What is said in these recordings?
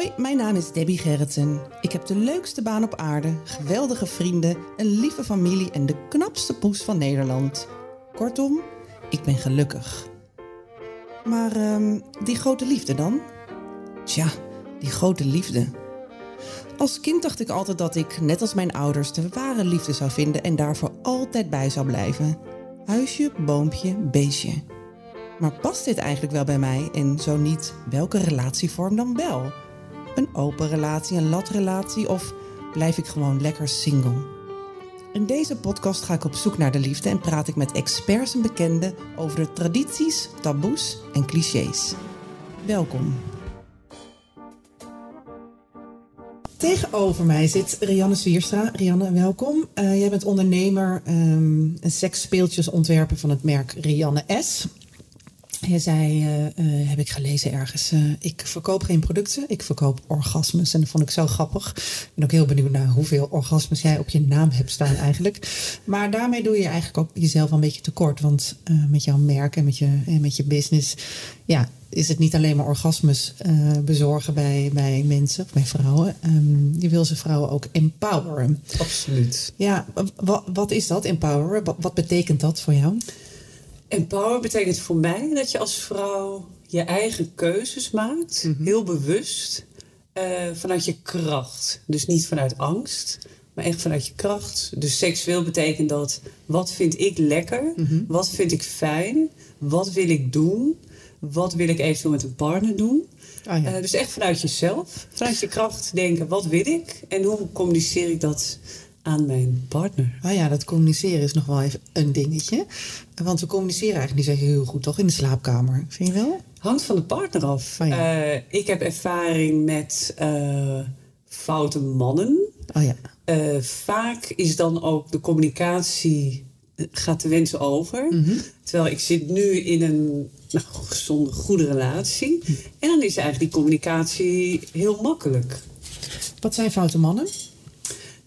Hoi, mijn naam is Debbie Gerritsen. Ik heb de leukste baan op aarde, geweldige vrienden, een lieve familie en de knapste poes van Nederland. Kortom, ik ben gelukkig. Maar ehm, die grote liefde dan? Tja, die grote liefde. Als kind dacht ik altijd dat ik, net als mijn ouders, de ware liefde zou vinden en daarvoor altijd bij zou blijven. Huisje, boompje, beestje. Maar past dit eigenlijk wel bij mij en zo niet, welke relatievorm dan wel? Een open relatie, een latrelatie of blijf ik gewoon lekker single? In deze podcast ga ik op zoek naar de liefde en praat ik met experts en bekenden over de tradities, taboes en clichés. Welkom. Tegenover mij zit Rianne Zwierstra. Rianne, welkom. Uh, jij bent ondernemer um, en seksspeeltjesontwerper van het merk Rianne S. Je zei, uh, uh, heb ik gelezen ergens, uh, ik verkoop geen producten, ik verkoop orgasmes. En dat vond ik zo grappig. Ik ben ook heel benieuwd naar hoeveel orgasmes jij op je naam hebt staan eigenlijk. Maar daarmee doe je eigenlijk ook jezelf een beetje tekort. Want met jouw merk en met je, en met je business, ja, is het niet alleen maar orgasmes bezorgen bij, bij mensen of bij vrouwen. Um, je wil ze vrouwen ook empoweren. Absoluut. Ja, wat is dat, empoweren? Wat, wat betekent dat voor jou? Empower betekent voor mij dat je als vrouw je eigen keuzes maakt, mm -hmm. heel bewust, uh, vanuit je kracht. Dus niet vanuit angst, maar echt vanuit je kracht. Dus seksueel betekent dat wat vind ik lekker, mm -hmm. wat vind ik fijn, wat wil ik doen, wat wil ik eventueel met een partner doen. Oh ja. uh, dus echt vanuit jezelf, vanuit je kracht denken, wat wil ik en hoe communiceer ik dat aan mijn partner. Ah ja, dat communiceren is nog wel even een dingetje. Want we communiceren eigenlijk niet zo heel goed, toch? In de slaapkamer. Vind je wel? Hangt van de partner af. Oh ja. uh, ik heb ervaring met uh, foute mannen. Oh ja. Uh, vaak is dan ook de communicatie gaat de wensen over. Mm -hmm. Terwijl ik zit nu in een nou, gezonde, goede relatie. Mm. En dan is eigenlijk die communicatie heel makkelijk. Wat zijn foute mannen?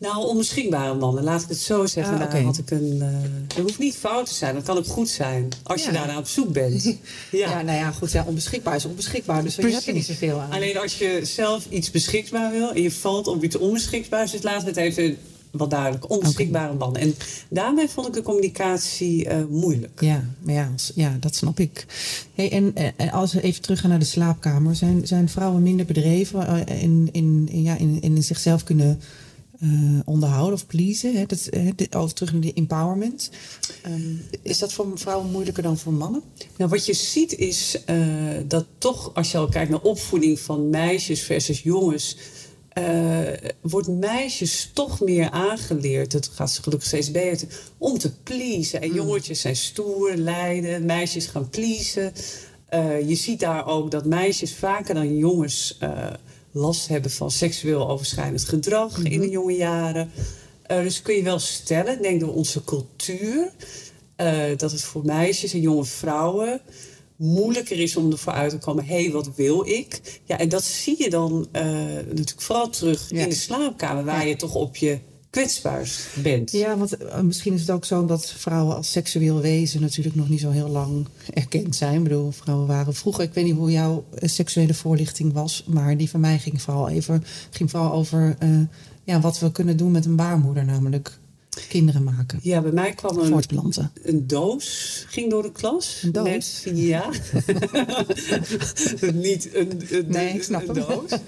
Nou, onbeschikbare mannen, laat ik het zo zeggen. Ah, okay. had ik een, uh, het hoeft niet fout te zijn, dat kan ook goed zijn. Als ja. je daarna op zoek bent. ja. ja, nou ja, goed. Ja, onbeschikbaar is onbeschikbaar, dus je hebt er niet zoveel aan. Alleen als je zelf iets beschikbaar wil en je valt op iets onbeschikbaars, dus laten we het even wat duidelijk. Onbeschikbare mannen. En daarmee vond ik de communicatie uh, moeilijk. Ja, maar ja, ja, dat snap ik. Hey, en, en als we even teruggaan naar de slaapkamer, zijn, zijn vrouwen minder bedreven in, in, in, ja, in, in zichzelf kunnen uh, onderhouden of pleasen. Hè? Dat, hè, terug naar de empowerment. Um, is dat voor vrouwen moeilijker dan voor mannen? Nou, wat je ziet is uh, dat toch, als je al kijkt naar opvoeding van meisjes versus jongens. Uh, wordt meisjes toch meer aangeleerd, dat gaat gelukkig steeds beter, om te pleasen. En jongetjes zijn stoer, lijden, meisjes gaan pleasen. je ziet daar ook dat meisjes vaker dan jongens last hebben van seksueel overschrijdend gedrag mm -hmm. in de jonge jaren. Uh, dus kun je wel stellen, denk door onze cultuur, uh, dat het voor meisjes en jonge vrouwen moeilijker is om ervoor uit te komen: hé, hey, wat wil ik? Ja, en dat zie je dan uh, natuurlijk vooral terug ja. in de slaapkamer, waar ja. je toch op je kwetsbaars bent. Ja, want uh, misschien is het ook zo dat vrouwen als seksueel wezen natuurlijk nog niet zo heel lang erkend zijn. Ik bedoel, vrouwen waren vroeger, ik weet niet hoe jouw seksuele voorlichting was, maar die van mij ging vooral, even, ging vooral over uh, ja, wat we kunnen doen met een baarmoeder, namelijk kinderen maken. Ja, bij mij kwam een, voortplanten. een doos, ging door de klas. Een doos? Met, ja. Niet een, een, nee, ik snap een doos.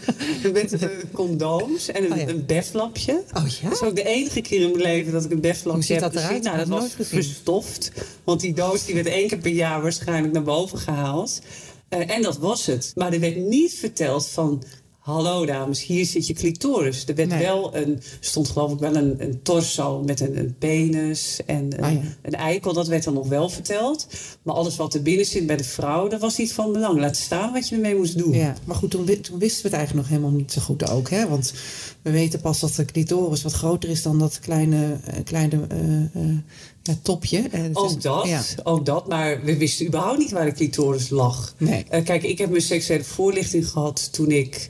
Met uh, condooms en een, oh, ja. een beflapje. Oh ja? Dat is ook de enige keer in mijn leven dat ik een beflapje heb gezien. Eruit? Nou, dat was verstoft. Want die doos die werd één keer per jaar waarschijnlijk naar boven gehaald. Uh, en dat was het. Maar er werd niet verteld van hallo dames, hier zit je clitoris. Er werd nee. wel een, stond geloof ik wel een, een torso met een, een penis en een, Ah, ja. een eikel. Dat werd dan nog wel verteld. Maar alles wat er binnen zit bij de vrouw, dat was niet van belang. Laat staan wat je ermee moest doen. Ja, maar goed, toen, wi- toen wisten we het eigenlijk nog helemaal niet zo goed ook. Hè? Want we weten pas dat de clitoris wat groter is dan dat kleine, eh, kleine eh, eh, ja, topje. Het Ook dat, Ja. ook dat. Maar we wisten überhaupt niet waar de clitoris lag. Nee. Kijk, ik heb mijn seksuele voorlichting gehad toen ik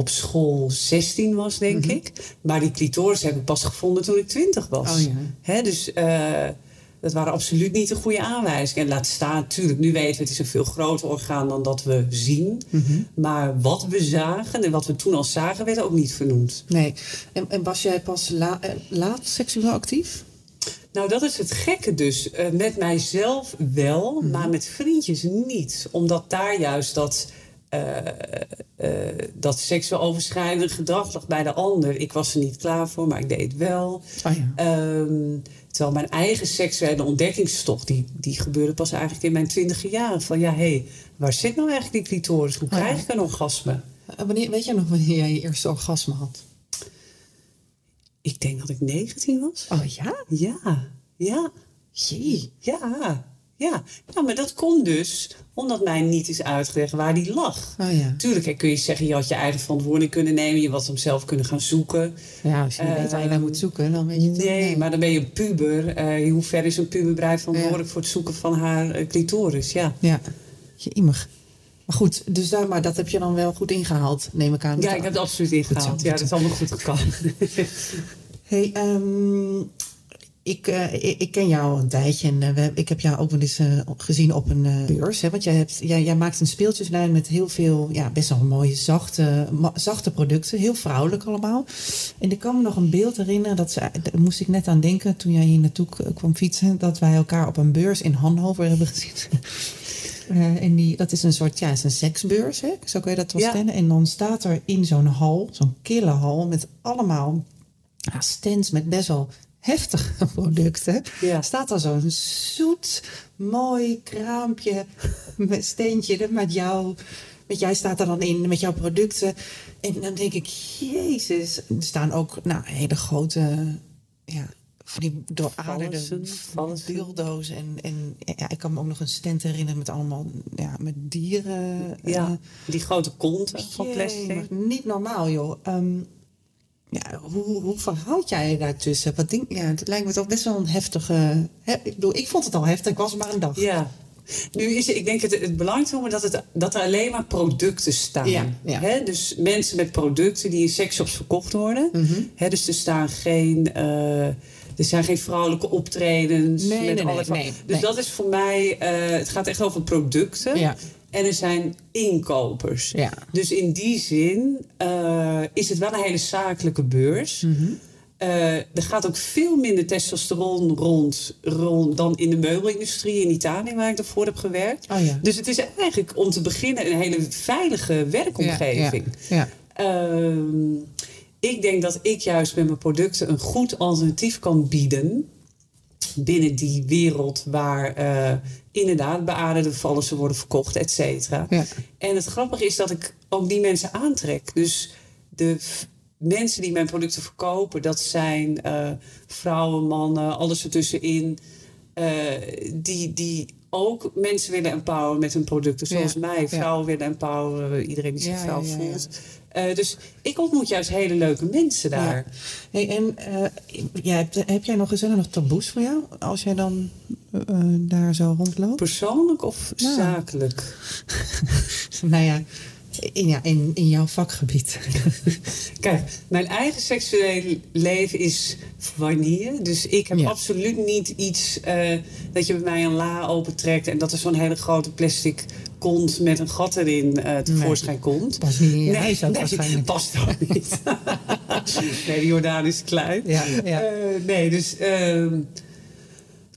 op school 16 was, denk ik. Maar die clitoris heb ik pas gevonden toen ik 20 was. Mhm. Oh ja. Hè, dus eh, dat waren absoluut niet de goede aanwijzingen. En laat staan, natuurlijk, nu weten we het is een veel groter orgaan dan dat we zien. Mhm. Maar wat we zagen en wat we toen al zagen, werd ook niet vernoemd. Nee. En, en was jij pas la- eh, laat seksueel actief? Nou, dat is het gekke dus. Eh, met mijzelf wel, maar met vriendjes niet. Omdat daar juist dat, dat seksueel overschrijdende gedrag lag bij de ander. Ik was er niet klaar voor, maar ik deed het wel. Oh ja. Ehm, terwijl mijn eigen seksuele ontdekkingstocht, die, die gebeurde pas eigenlijk in mijn twintige jaren. Van ja, hé, hey, waar zit nou eigenlijk die clitoris? Hoe Oh ja. krijg ik een orgasme? Eh, Wanneer, weet jij nog wanneer jij je eerste orgasme had? Ik denk dat ik 19 was. Oh ja? Ja, ja. Jee. Ja, ja. Nou, maar dat komt dus omdat mij niet is uitgelegd waar die lag. Oh ja. Tuurlijk hè, kun je zeggen, je had je eigen verantwoording kunnen nemen. Je was hem zelf kunnen gaan zoeken. Ja, als je niet weet waar je naar moet zoeken, dan weet je het ook. Nee, maar dan ben je een puber. Eh, hoe ver is een puber bereid verantwoordelijk voor het zoeken van haar eh, clitoris? Ja. Ja, je immig. Maar goed, dus daar, maar dat heb je dan wel goed ingehaald, neem ik aan. ja, ik heb het absoluut ingehaald. Ja, dat is allemaal goed gekomen. Hey, ehm, ik, eh, ik, ik ken jou al een tijdje en eh, we, ik heb jou ook wel eens eh, gezien op een beurs. Hè, want jij, hebt, jij, jij maakt een speeltjeslijn met heel veel, ja, best wel mooie, zachte, zachte producten. Heel vrouwelijk allemaal. En ik kan me nog een beeld herinneren, dat ze, daar moest ik net aan denken toen jij hier naartoe kwam fietsen. Dat wij elkaar op een beurs in Hannover hebben gezien. En die, dat is een soort, ja, is een seksbeurs, hè? zo kun je dat wel Ja. stellen. En dan staat er in zo'n hal, zo'n kille hal, met allemaal ja, stands met best wel heftige producten. Ja. Staat er zo'n zoet, mooi kraampje met steentje met jou. Met jij staat er dan in met jouw producten. En dan denk ik, jezus. Er staan ook nou, hele grote, ja, van die dooraderde dildo's. En, en ja, ik kan me ook nog een stand herinneren met allemaal ja, met dieren. ja, eh, die grote konten van plastic. niet normaal, joh. Ehm, ja, hoe, hoe verhoud jij je daartussen? Wat denk, ja, het lijkt me toch best wel een heftige... Hè? Ik bedoel, ik vond het al heftig. Ik was maar een dag. Ja. Nu is het, ik denk het, het belangrijkste dat, het, dat er alleen maar producten staan. Ja, ja. Hè? Dus mensen met producten die in seksshops verkocht worden. Mhm. Hè? Dus er staan geen, eh, er zijn geen vrouwelijke optredens. Nee, met nee, alle nee, dus dat is voor mij, eh, het gaat echt over producten. Ja. En er zijn inkopers. Ja. Dus in die zin eh, is het wel een hele zakelijke beurs. Mhm. Eh, er gaat ook veel minder testosteron rond, rond dan in de meubelindustrie in Italië, waar ik daarvoor heb gewerkt. Oh ja. Dus het is eigenlijk om te beginnen een hele veilige werkomgeving. Ja, ja. Ehm, ik denk dat ik juist met mijn producten een goed alternatief kan bieden. Binnen die wereld waar eh, inderdaad beaarde vallen worden verkocht, et cetera. Ja. En het grappige is dat ik ook die mensen aantrek. Dus de mensen die mijn producten verkopen, dat zijn eh, vrouwen, mannen, alles ertussenin. eh, die, die ook mensen willen empoweren met hun producten, zoals Ja, mij. ja. Vrouwen willen empoweren, iedereen die zich vrouw voelt. Eh, dus ik ontmoet juist hele leuke mensen daar. Ja. Hey, en jij hebt, heb jij nog, zijn er nog taboes voor jou? Als jij dan eh, daar zo rondloopt? Persoonlijk of Nou. zakelijk? nou ja, in, ja in, in jouw vakgebied. Kijk, mijn eigen seksuele leven is vanille. Dus ik heb Ja. absoluut niet iets eh, dat je bij mij een la opentrekt en dat er zo'n hele grote plastic kont met een gat erin eh tevoorschijn komt. Pas niet in je Nee, huis ook nee, waarschijnlijk. past ook niet. nee, de Jordaan is klein. Ja, ja. Eh, nee, dus ehm,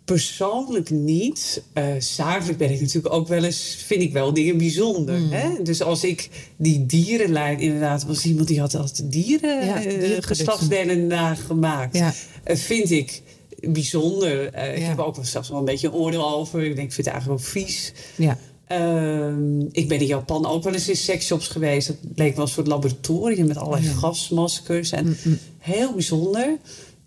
persoonlijk niet. Zakelijk ben ik natuurlijk ook wel eens, vind ik wel dingen bijzonder. Hmm. Hè? Dus als ik die dierenlijn inderdaad was iemand die had altijd dieren, Ja, eh, geslachtsdelen nagemaakt. Ja. Eh, vind ik bijzonder. Ik heb ook wel zelfs wel een beetje een oordeel over. Ik denk, ik vind het eigenlijk ook vies. ja. Ehm, ik ben in Japan ook wel eens in seksshops geweest. Dat leek wel een soort laboratorium met allerlei Ja. gasmaskers. En heel bijzonder.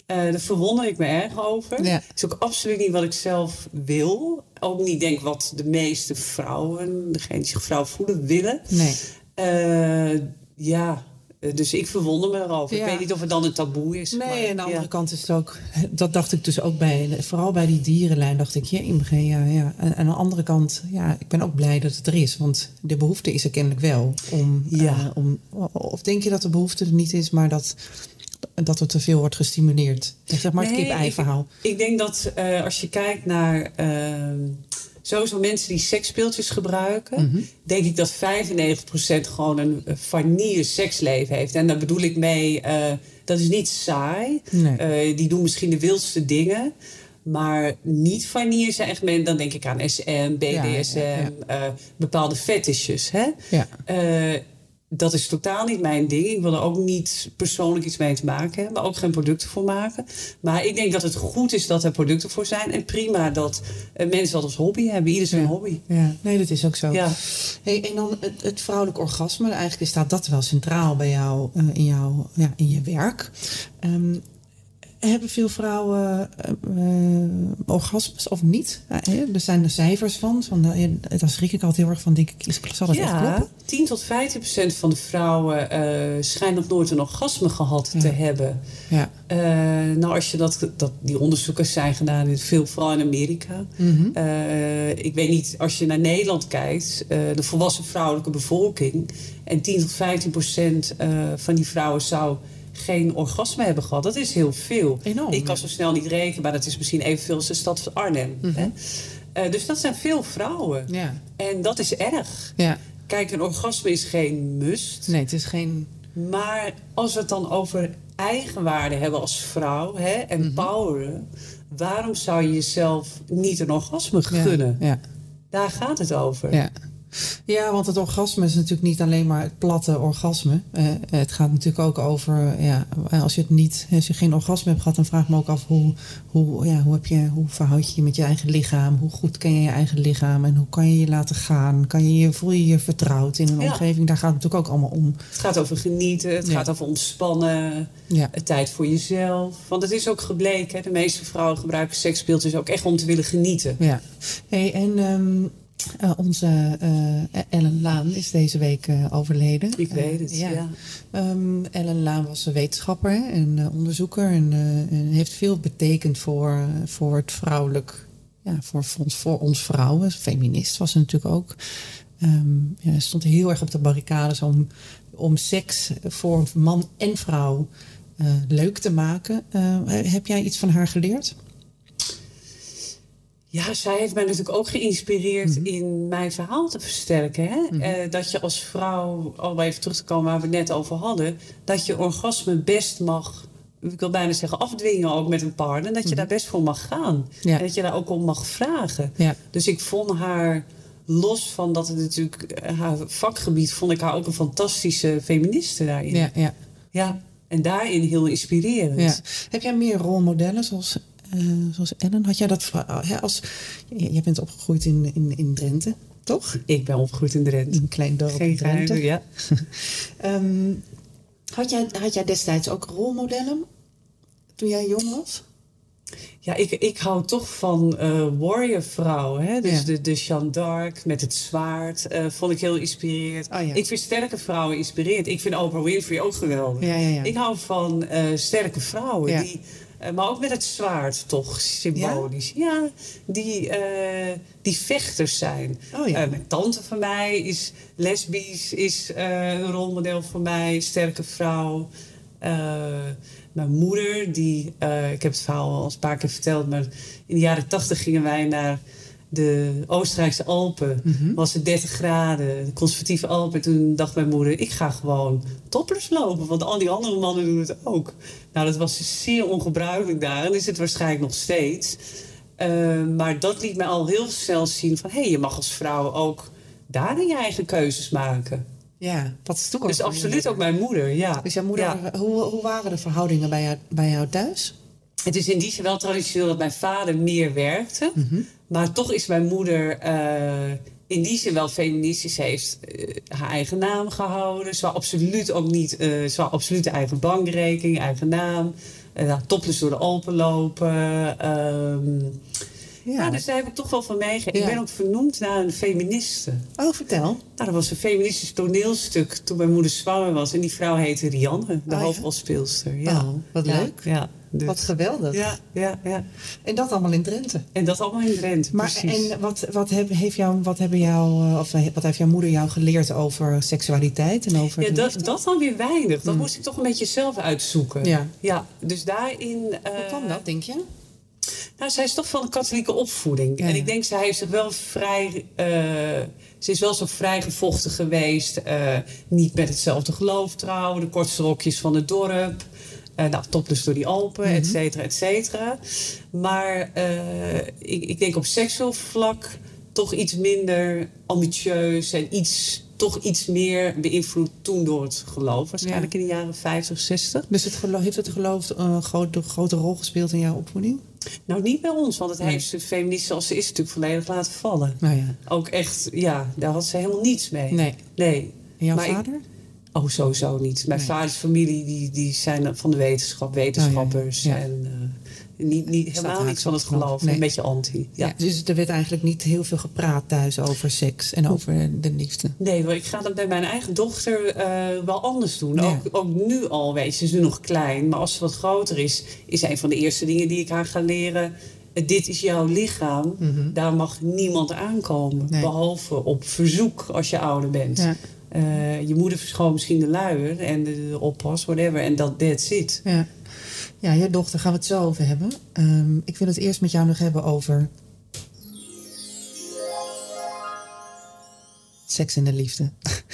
Eh daar verwonder ik me erg over. Ja. Het is ook absoluut niet wat ik zelf wil. Ook niet denk wat de meeste vrouwen, degenen die zich vrouw voelen, willen. Nee. Eh, ja, eh, dus ik verwonder me erover. Ja. Ik weet niet of het dan een taboe is. Nee, maar, aan de andere ja. kant is het ook... Dat dacht ik dus ook bij... Vooral bij die dierenlijn dacht ik... Ja, ja, ja. En aan de andere kant... Ja, ik ben ook blij dat het er is. Want de behoefte is er kennelijk wel. Om, Ja. om, of denk je dat de behoefte er niet is... maar dat dat er te veel wordt gestimuleerd. Zeg maar het Nee, kip-ei verhaal. Ik denk dat eh, als je kijkt naar ehm, sowieso mensen die seksspeeltjes gebruiken, Mhm. denk ik dat 95% gewoon een vanille seksleven heeft. En daar bedoel ik mee, eh, dat is niet saai. Nee. Eh, die doen misschien de wildste dingen. Maar niet vanille zijn echt. Dan denk ik aan SM, BDSM, ja, ja. bepaalde fetishes. Hè? Ja. Dat is totaal niet mijn ding. Ik wil er ook niet persoonlijk iets mee te maken hebben. Ook geen producten voor maken. Maar ik denk dat het goed is dat er producten voor zijn. En prima dat eh, mensen dat als hobby hebben. Ieder zijn Ja. hobby. Ja, nee, dat is ook zo. Ja. Hey, en dan het, het vrouwelijk orgasme, eigenlijk staat dat wel centraal bij jou eh, in, jouw, ja, in je werk. Ehm, hebben veel vrouwen eh, orgasmes of niet? Hè, er zijn er cijfers van. van eh, daar schrik ik altijd heel erg van. Denk ik, is- zal dat echt Ja, kloppen? 10 tot 15 procent van de vrouwen eh schijnt nog nooit een orgasme gehad Ja. te hebben. Ja. Nou, als je dat, dat, die onderzoeken zijn gedaan, in veel, vooral in Amerika. Mhm. Ik weet niet, als je naar Nederland kijkt, de volwassen vrouwelijke bevolking. En 10 tot 15 procent van die vrouwen zou geen orgasme hebben gehad. Dat is heel veel. Enorm, Ik kan zo snel niet rekenen, maar dat is misschien evenveel als de stad van Arnhem. Mhm. hè? Eh, dus dat zijn veel vrouwen. Ja. En dat is erg. ja. Kijk, een orgasme is geen must. Nee, het is geen... Maar als we het dan over eigenwaarde hebben als vrouw hè, en Mhm. poweren, waarom zou je jezelf niet een orgasme gunnen? Ja. Daar gaat het over. Ja. Ja, want het orgasme is natuurlijk niet alleen maar het platte orgasme. Eh, het gaat natuurlijk ook over, ja, als je het niet, als je geen orgasme hebt gehad, dan vraag ik me ook af hoe, hoe, ja, hoe, heb je, hoe verhoud je je met je eigen lichaam? Hoe goed ken je je eigen lichaam? En hoe kan je je laten gaan? Kan je je, voel je je vertrouwd in een Ja. omgeving? Daar gaat het natuurlijk ook allemaal om. Het gaat over genieten, het Ja. gaat over ontspannen, Ja. tijd voor jezelf. Want het is ook gebleken, hè, de meeste vrouwen gebruiken seksspeeltjes ook echt om te willen genieten. Ja. Hey, en ehm, eh, onze eh, Ellen Laan is deze week eh, overleden. Ik weet het, ja. Ehm, Ellen Laan was een wetenschapper hè, en eh, onderzoeker en, en heeft veel betekend voor, voor het vrouwelijk, ja, voor, voor, ons, voor ons vrouwen. Feminist was ze natuurlijk ook. Ehm ja, ze stond heel erg op de barricades om, om seks voor man en vrouw leuk te maken. Heb jij iets van haar geleerd? Ja, zij heeft mij natuurlijk ook geïnspireerd Mhm. in mijn verhaal te versterken. Hè? Eh, dat je als vrouw, om even terug te komen waar we het net over hadden, dat je orgasme best mag, ik wil bijna zeggen afdwingen ook met een partner, dat je daar best voor mag gaan. Mhm. Ja. En dat je daar ook om mag vragen. Ja. Dus ik vond haar, los van dat het natuurlijk eh, haar vakgebied, vond ik haar ook een fantastische feministe daarin. Ja, ja. Ja, en daarin heel inspirerend. Ja. Heb jij meer rolmodellen zoals, eh, zoals Ellen? Had jij dat hè, als j- jij bent opgegroeid in, in, in Drenthe, toch? Ik ben opgegroeid in Drenthe. Een klein dorp in Geen Drenthe. geheim, ja. Ehm, had, jij, had jij destijds ook rolmodellen toen jij jong was? Ja, ik, ik hou toch van eh warrior vrouwen. Hè? Dus Ja. de, de Jeanne d'Arc met het zwaard eh, vond ik heel inspirerend. Oh ja. Ik vind sterke vrouwen inspirerend. Ik vind Oprah Winfrey ook geweldig. Ja, ja, ja. Ik hou van sterke vrouwen. Die, maar ook met het zwaard toch symbolisch. Ja, die, eh, die vechters zijn. Oh ja. Eh, mijn tante van mij is lesbisch, is eh, een rolmodel voor mij. Sterke vrouw. Eh, mijn moeder, die, eh, ik heb het verhaal al een paar keer verteld, maar in de jaren tachtig gingen wij naar de Oostenrijkse Alpen. Mhm. Was het 30 graden, de conservatieve Alpen. En toen dacht mijn moeder, ik ga gewoon topless lopen, want al die andere mannen doen het ook. Nou, dat was zeer ongebruikelijk daar en is het waarschijnlijk nog steeds. Eh, maar dat liet mij al heel snel zien van, hé, hey, je mag als vrouw ook daarin je eigen keuzes maken. Ja, dat is toch ook Dus absoluut ook mijn moeder, ja. Dus jouw moeder, Ja. hoe, hoe waren de verhoudingen bij jou, bij jou thuis? Het is in die zin wel traditioneel dat mijn vader meer werkte. Maar toch is mijn moeder eh, in die zin wel feministisch. Heeft eh, haar eigen naam gehouden. Ze absoluut ook niet... eh ze absoluut eigen bankrekening, eigen naam. Uh, topless door de Alpen lopen. ehm. ja. dus daar heb ik toch wel van meegegeven. Ja. Ik ben ook vernoemd naar een feministe. Oh, vertel. Nou, dat was een feministisch toneelstuk toen mijn moeder zwanger was. En die vrouw heette Rianne, de Oh, ja? hoofdrolspeelster. Ja. Oh, wat leuk. Ja. Dus- Wat geweldig. Ja, ja, ja. En dat allemaal in Drenthe. En dat allemaal in Drenthe, Maar precies. en wat, wat, heb, heeft jou, wat, hebben jou, eh, of wat heeft jouw moeder jou geleerd over seksualiteit en over Ja, dat, liefde? dat dan weer weinig. Dat Mm. moest ik toch een beetje zelf uitzoeken. Ja. ja dus daarin... eh, Hoe kwam dat, denk je? Nou, zij is toch van een katholieke opvoeding. Ja, En ik denk, zij heeft zich wel vrij... eh, ze is wel zo vrijgevochten geweest. eh, niet met hetzelfde geloof trouwen. De kortste rokjes van het dorp. Eh nou, topless door die Alpen, et Mhm. cetera, et cetera. Maar eh, ik, ik denk op seksueel vlak toch iets minder ambitieus. En iets, toch iets meer beïnvloed toen door het geloof. Waarschijnlijk in de jaren 50, 60. Dus het geloof, heeft het geloof eh, een grote, grote rol gespeeld in jouw opvoeding? Nou, niet bij ons, want het Nee. heeft de feminist zoals ze is natuurlijk volledig laten vallen. Nou ja. Ook echt, ja, daar had ze helemaal niets mee. Nee. Nee. En jouw Maar ik- vader? Oh, sowieso niet. Mijn Nee. vaders familie die, die zijn van de wetenschap, wetenschappers. Oh, ja, ja. En eh, niet, niet, helemaal niets van het geloof. Nee. Een beetje anti. Ja. Ja. Dus er werd eigenlijk niet heel veel gepraat thuis over seks en over de liefde. Nee, maar ik ga dat bij mijn eigen dochter eh, wel anders doen. Ook, ook nu al, weet je, ze is nu nog klein. Maar als ze wat groter is, is een van de eerste dingen die ik haar ga leren... eh, dit is jouw lichaam, Mhm. daar mag niemand aankomen. Nee. Behalve op verzoek als je ouder bent. Ja. Eh, je moeder verschoon misschien de luier en de, oppas, whatever. En dat that's it. Ja. ja, je dochter gaan we het zo over hebben. Ehm, ik wil het eerst met jou nog hebben over... Seks en de liefde.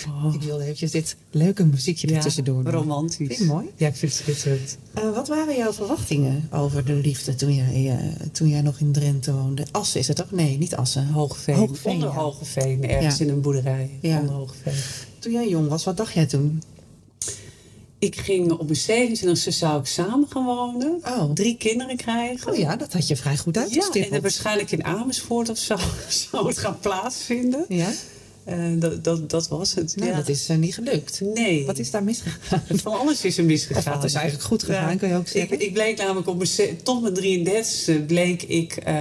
Oh, Ik wilde eventjes dit leuke muziekje er tussendoor doen. romantisch. Vind je mooi? Ja, ik vind het schitterend. Eh, wat waren jouw verwachtingen over de liefde toen jij, eh, toen jij nog in Drenthe woonde? Assen is het toch? Nee, niet Assen. Hoogveen. Hoogveen, Onder ja. Hoogveen, ergens Ja. in een boerderij. Ja. Onder Hoogveen. Toen jij jong was, wat dacht jij toen? Ik ging op mijn 27e zou ik samen gaan wonen. Oh, Drie kinderen krijgen. oh ja, dat had je vrij goed Ja, uitgestippeld. en dan waarschijnlijk in Amersfoort of zo zou het gaan plaatsvinden. Ja? Eh, dat, dat, dat was het. Nou, ja. dat is eh, niet gelukt. Nee. Wat is daar misgegaan? Van alles is er Of misgegaan. wat is eigenlijk goed gegaan, Ja. kun je ook zeggen? ik bleek namelijk op mijn, tot mijn 33e bleek ik eh,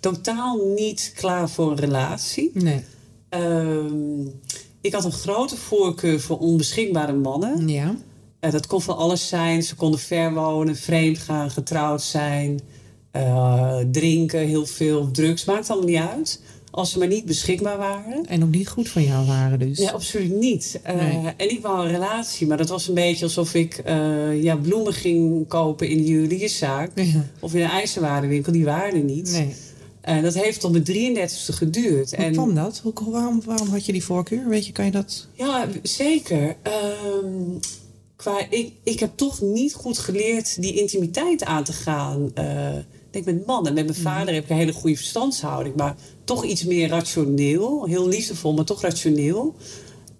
totaal niet klaar voor een relatie. Nee. Ehm, ik had een grote voorkeur voor onbeschikbare mannen. Ja. Dat kon van alles zijn. Ze konden ver wonen, vreemd gaan, getrouwd zijn, drinken, heel veel drugs. Maakt allemaal niet uit. Als ze maar niet beschikbaar waren. En ook niet goed voor jou waren dus. Nee, absoluut niet. Eh, Nee. En ik wou een relatie, maar dat was een beetje alsof ik eh, ja, bloemen ging kopen in de juwelierszaak. Ja. Of in een ijzerwarenwinkel, die waren er niet. Nee. Eh, dat heeft tot mijn 33ste geduurd. Hoe en kwam dat? Hoe, waarom, waarom had je die voorkeur? Weet je, kan je dat... Ja, zeker. Ehm, qua, ik, ik heb toch niet goed geleerd die intimiteit aan te gaan. Ik met mannen. Met mijn vader heb ik een hele goede verstandshouding. Maar toch iets meer rationeel. Heel liefdevol, maar toch rationeel.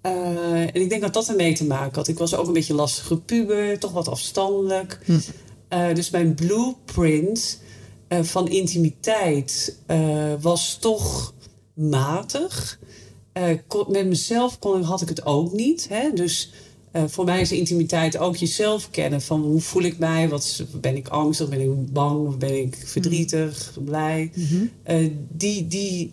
Eh, en ik denk dat dat ermee te maken had. Ik was ook een beetje lastige puber. Toch wat afstandelijk. Hm. Eh, dus mijn blueprint eh, van intimiteit was toch matig. Met mezelf kon, had ik het ook niet. Hè? Dus eh, voor mij is intimiteit ook jezelf kennen. Van hoe voel ik mij? Wat, is- ben ik angstig? Ben ik bang? Of ben ik verdrietig? Blij? Eh, die, die,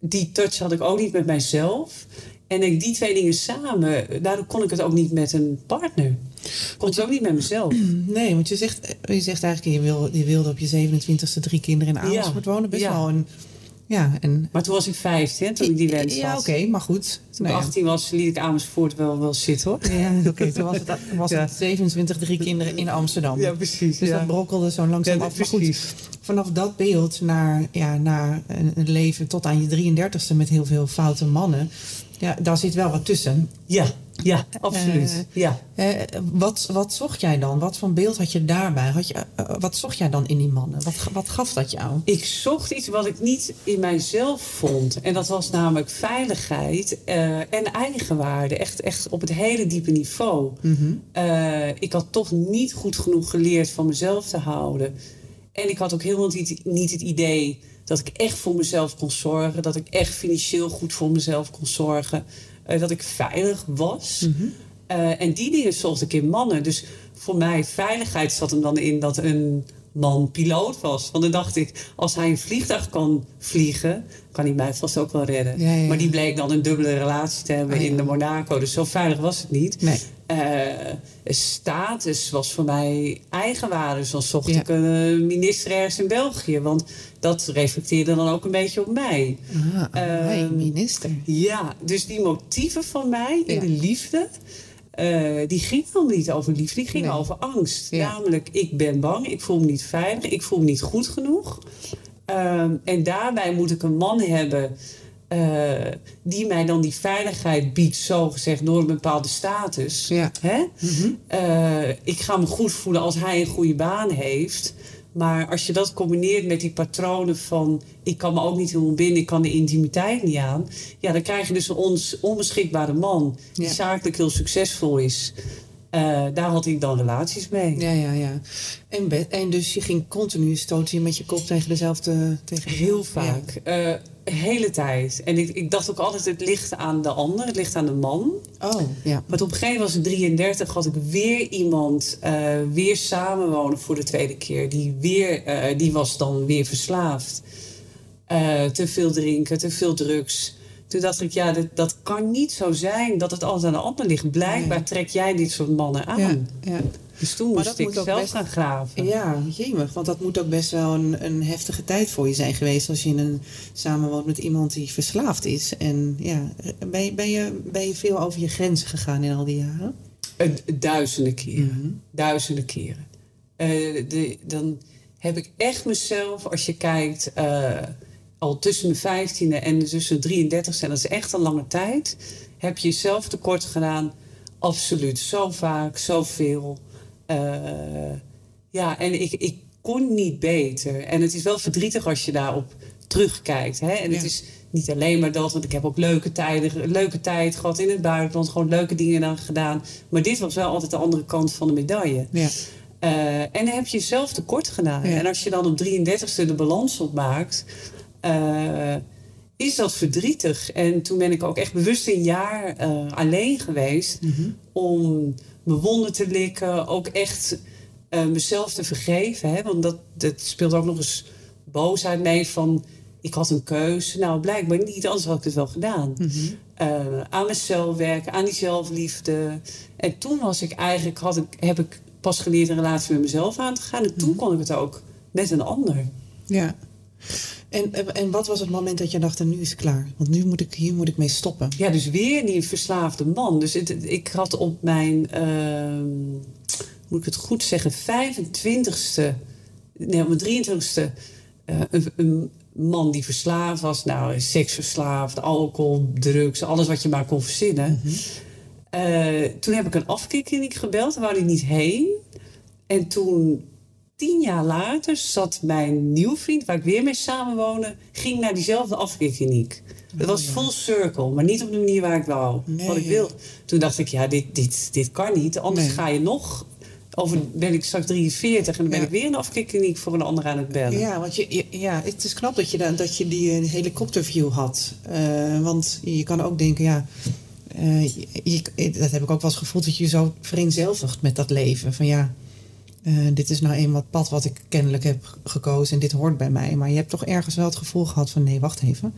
die touch had ik ook niet met mijzelf. En ik, die twee dingen samen, daardoor kon ik het ook niet met een partner. Kon het ook niet met mezelf. Nee, want je zegt, je zegt eigenlijk, je, wil, je wilde op je 27e drie kinderen in Amersfoort wonen. Best Ja. wel een... Ja, en... Maar toen was ik 15, hè, toen ik die wens Ja, had. oké, maar goed. Toen Nou ik ja. 18 was, liet ik Amersfoort wel, wel zitten hoor. Ja, oké. Toen was het, was Ja. het 27 drie kinderen in Amsterdam. precies. Dus dat brokkelde zo langzaam Ja, af. Maar goed, vanaf dat beeld naar, ja, naar een, een leven tot aan je 33ste met heel veel foute mannen. Ja, daar zit wel wat tussen. Ja, ja, absoluut. Eh, ja. Eh, wat, wat zocht jij dan? Wat voor beeld had je daarbij? Had je, eh, wat zocht jij dan in die mannen? Wat, wat gaf dat jou? Ik zocht iets wat ik niet in mijzelf vond. En dat was namelijk veiligheid en eigenwaarde. Echt, echt op het hele diepe niveau. Eh, ik had toch niet goed genoeg geleerd van mezelf te houden. En ik had ook helemaal niet, niet het idee dat ik echt voor mezelf kon zorgen. Dat ik echt financieel goed voor mezelf kon zorgen. Eh, dat ik veilig was. Eh, en die dingen zocht ik in mannen. Dus voor mij, veiligheid zat hem dan in dat een man piloot was. Want dan dacht ik, als hij een vliegtuig kan vliegen, kan hij mij vast ook wel redden. Ja, ja, ja. Maar die bleek dan een dubbele relatie te hebben Ah, in de Monaco. Dus zo veilig was het niet. Nee. Eh, status was voor mij eigenwaarde. Dan zocht Ja. ik een eh, minister ergens in België. Want dat reflecteerde dan ook een beetje op mij. Ah, amai, Ehm, minister. Ja, dus die motieven van mij in Ja. de liefde... eh, die gingen helemaal niet over liefde, die gingen Nee. over angst. Ja. Namelijk, ik ben bang, ik voel me niet veilig, ik voel me niet goed genoeg. Ehm, en daarbij moet ik een man hebben eh, die mij dan die veiligheid biedt, zo gezegd, door een bepaalde status. Ja. Hè? Mhm. Eh, ik ga me goed voelen als hij een goede baan heeft. Maar als je dat combineert met die patronen van... ik kan me ook niet helemaal binnen, ik kan de intimiteit niet aan... ja, dan krijg je dus een ons, onbeschikbare man... die Ja. zakelijk heel succesvol is. Eh, daar had ik dan relaties mee. Ja, ja, ja. En, en dus je ging continu stoten met je kop tegen dezelfde... Tegen Heel vaak. Eh, de hele tijd. En ik, ik dacht ook altijd, het ligt aan de ander, het ligt aan de man. Oh, ja. Maar op een gegeven moment was ik 33, had ik weer iemand eh, weer samenwonen voor de tweede keer. Die, weer, eh, die was dan weer verslaafd. Eh, te veel drinken, te veel drugs. Toen dacht ik, ja, dat, dat kan niet zo zijn dat het altijd aan de ander ligt. Blijkbaar trek jij dit soort mannen aan. Ja, ja. Dus toen Maar dat ik moet ook zelf best- gaan graven. Ja, jemig. Want dat moet ook best wel een, een heftige tijd voor je zijn geweest... als je in een samenwoont met iemand die verslaafd is. En ja, ben je, ben je, ben je veel over je grenzen gegaan in al die jaren? Eh, duizenden keren. Mhm. Duizenden keren. Eh, de, dan heb ik echt mezelf, als je kijkt, eh, al tussen mijn vijftiende en tussen mijn 33ste, en dat is echt een lange tijd, heb je jezelf tekort gedaan. Absoluut. Zo vaak, zoveel. Eh ja, en ik, ik kon niet beter. En het is wel verdrietig als je daarop terugkijkt. Hè? En het is niet alleen maar dat, want ik heb ook leuke tijden, leuke tijd gehad in het buitenland, gewoon leuke dingen dan gedaan. Maar dit was wel altijd de andere kant van de medaille. Ja. Eh, en dan heb je jezelf tekort gedaan. Ja. En als je dan op 33ste de balans opmaakt, eh, is dat verdrietig. En toen ben ik ook echt bewust een jaar alleen geweest Mhm. om mijn wonden te likken, ook echt eh, mezelf te vergeven. Hè? Want dat, dat speelt ook nog eens boosheid mee van ik had een keuze. Nou, blijkbaar niet, anders had ik het wel gedaan. Mhm. Eh, aan mezelf werken, aan die zelfliefde. En toen was ik eigenlijk, had ik, heb ik pas geleerd een relatie met mezelf aan te gaan. En toen kon ik het ook met een ander. Ja. En, en wat was het moment dat je dacht, en nu is het klaar? Want nu moet ik, hier moet ik mee stoppen. Ja, dus weer die verslaafde man. Dus het, ik had op mijn, ehm, moet ik het goed zeggen, 25ste, nee, op mijn 23ste, eh, een, een man die verslaafd was. Nou, seksverslaafd, alcohol, drugs, alles wat je maar kon verzinnen. Eh, toen heb ik een afkeerkliniek gebeld, daar wou hij niet heen. En toen, tien jaar later, zat mijn nieuwe vriend, waar ik weer mee samenwoonde, ging naar diezelfde afkeerkliniek. Dat was full circle, maar niet op de manier waar ik wou. Nee. Wat ik wil. Toen dacht ik, ja, dit, dit, dit kan niet. Anders Nee. ga je nog. Over ben ik straks 43 en dan ben Ja. ik weer in de afkeerkliniek voor een ander aan het bellen. Ja, want je, ja, het is knap dat je, da- dat je die eh, helikopterview had. Eh, want je kan ook denken, ja, eh, je- dat heb ik ook wel eens gevoeld, dat je je zo vereenzelvigt met dat leven. Van ja, eh, dit is nou eenmaal het pad wat ik kennelijk heb gekozen en dit hoort bij mij. Maar je hebt toch ergens wel het gevoel gehad van nee, wacht even.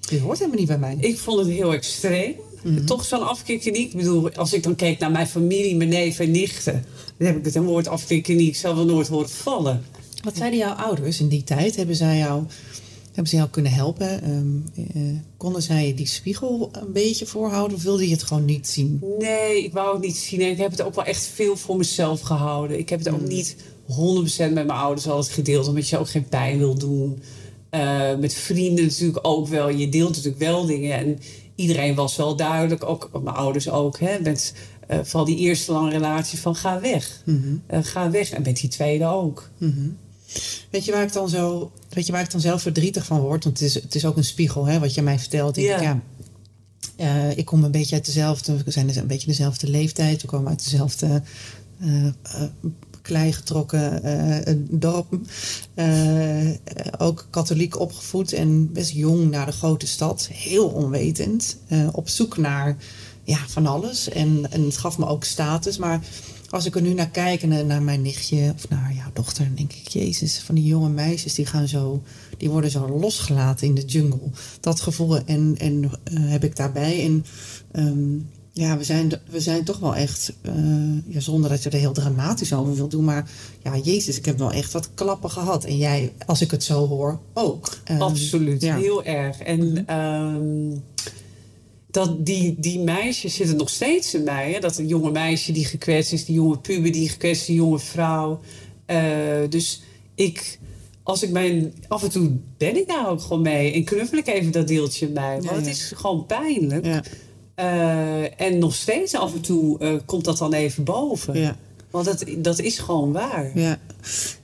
Dit hoort helemaal niet bij mij. Ik vond het heel extreem. Mhm. Toch zo'n afkeerkliniek. Ik bedoel, als ik dan keek naar mijn familie, mijn neef en nichten... dan heb ik het woord afkeerkliniek zelf wel nooit horen vallen. Wat zeiden jouw ouders in die tijd? Hebben zij jou, hebben ze jou kunnen helpen? Ehm, eh, konden zij die spiegel een beetje voorhouden of wilde je het gewoon niet zien? Nee, ik wou het niet zien. En ik heb het ook wel echt veel voor mezelf gehouden. Ik heb het ook niet 100% met mijn ouders altijd gedeeld, omdat je ook geen pijn wil doen. Eh, met vrienden natuurlijk ook wel. Je deelt natuurlijk wel dingen. En iedereen was wel duidelijk, ook mijn ouders ook, hè, met eh, vooral die eerste lange relatie van ga weg. Mhm. Ga weg. En met die tweede ook. Mhm. Weet je waar ik dan zo, weet je waar ik dan zelf verdrietig van word? Want het is, het is ook een spiegel, hè, wat je mij vertelt. Ik, Ja. eh, ik kom een beetje uit dezelfde, we zijn dus een beetje dezelfde leeftijd. We komen uit dezelfde eh, eh, klei getrokken dorp. Ook katholiek opgevoed en best jong naar de grote stad. Heel onwetend. op zoek naar ja, van alles. En, en het gaf me ook status. Maar als ik er nu naar kijk en eh, naar mijn nichtje of naar jouw dochter, dan denk ik, Jezus, van die jonge meisjes die gaan zo, die worden zo losgelaten in de jungle. Dat gevoel en, en eh, heb ik daarbij. En ehm, Ja, we zijn, we zijn toch wel echt, uh, ja, zonder dat je er heel dramatisch over wilt doen, maar ja, Jezus, ik heb wel echt wat klappen gehad. En jij, als ik het zo hoor, ook. Um, Absoluut, ja. heel erg. En mm -hmm. Dat die, die meisjes zitten nog steeds in mij. Hè? Dat een jonge meisje die gekwetst is, die jonge puber die gekwetst is, die jonge vrouw. Uh, dus ik als ik mijn. Af en toe ben ik daar ook gewoon mee. En knuffel ik even dat deeltje mij. Want het is gewoon pijnlijk. Ja. Uh, en nog steeds af en toe uh, komt dat dan even boven. Ja. Want dat, dat is gewoon waar. Ja.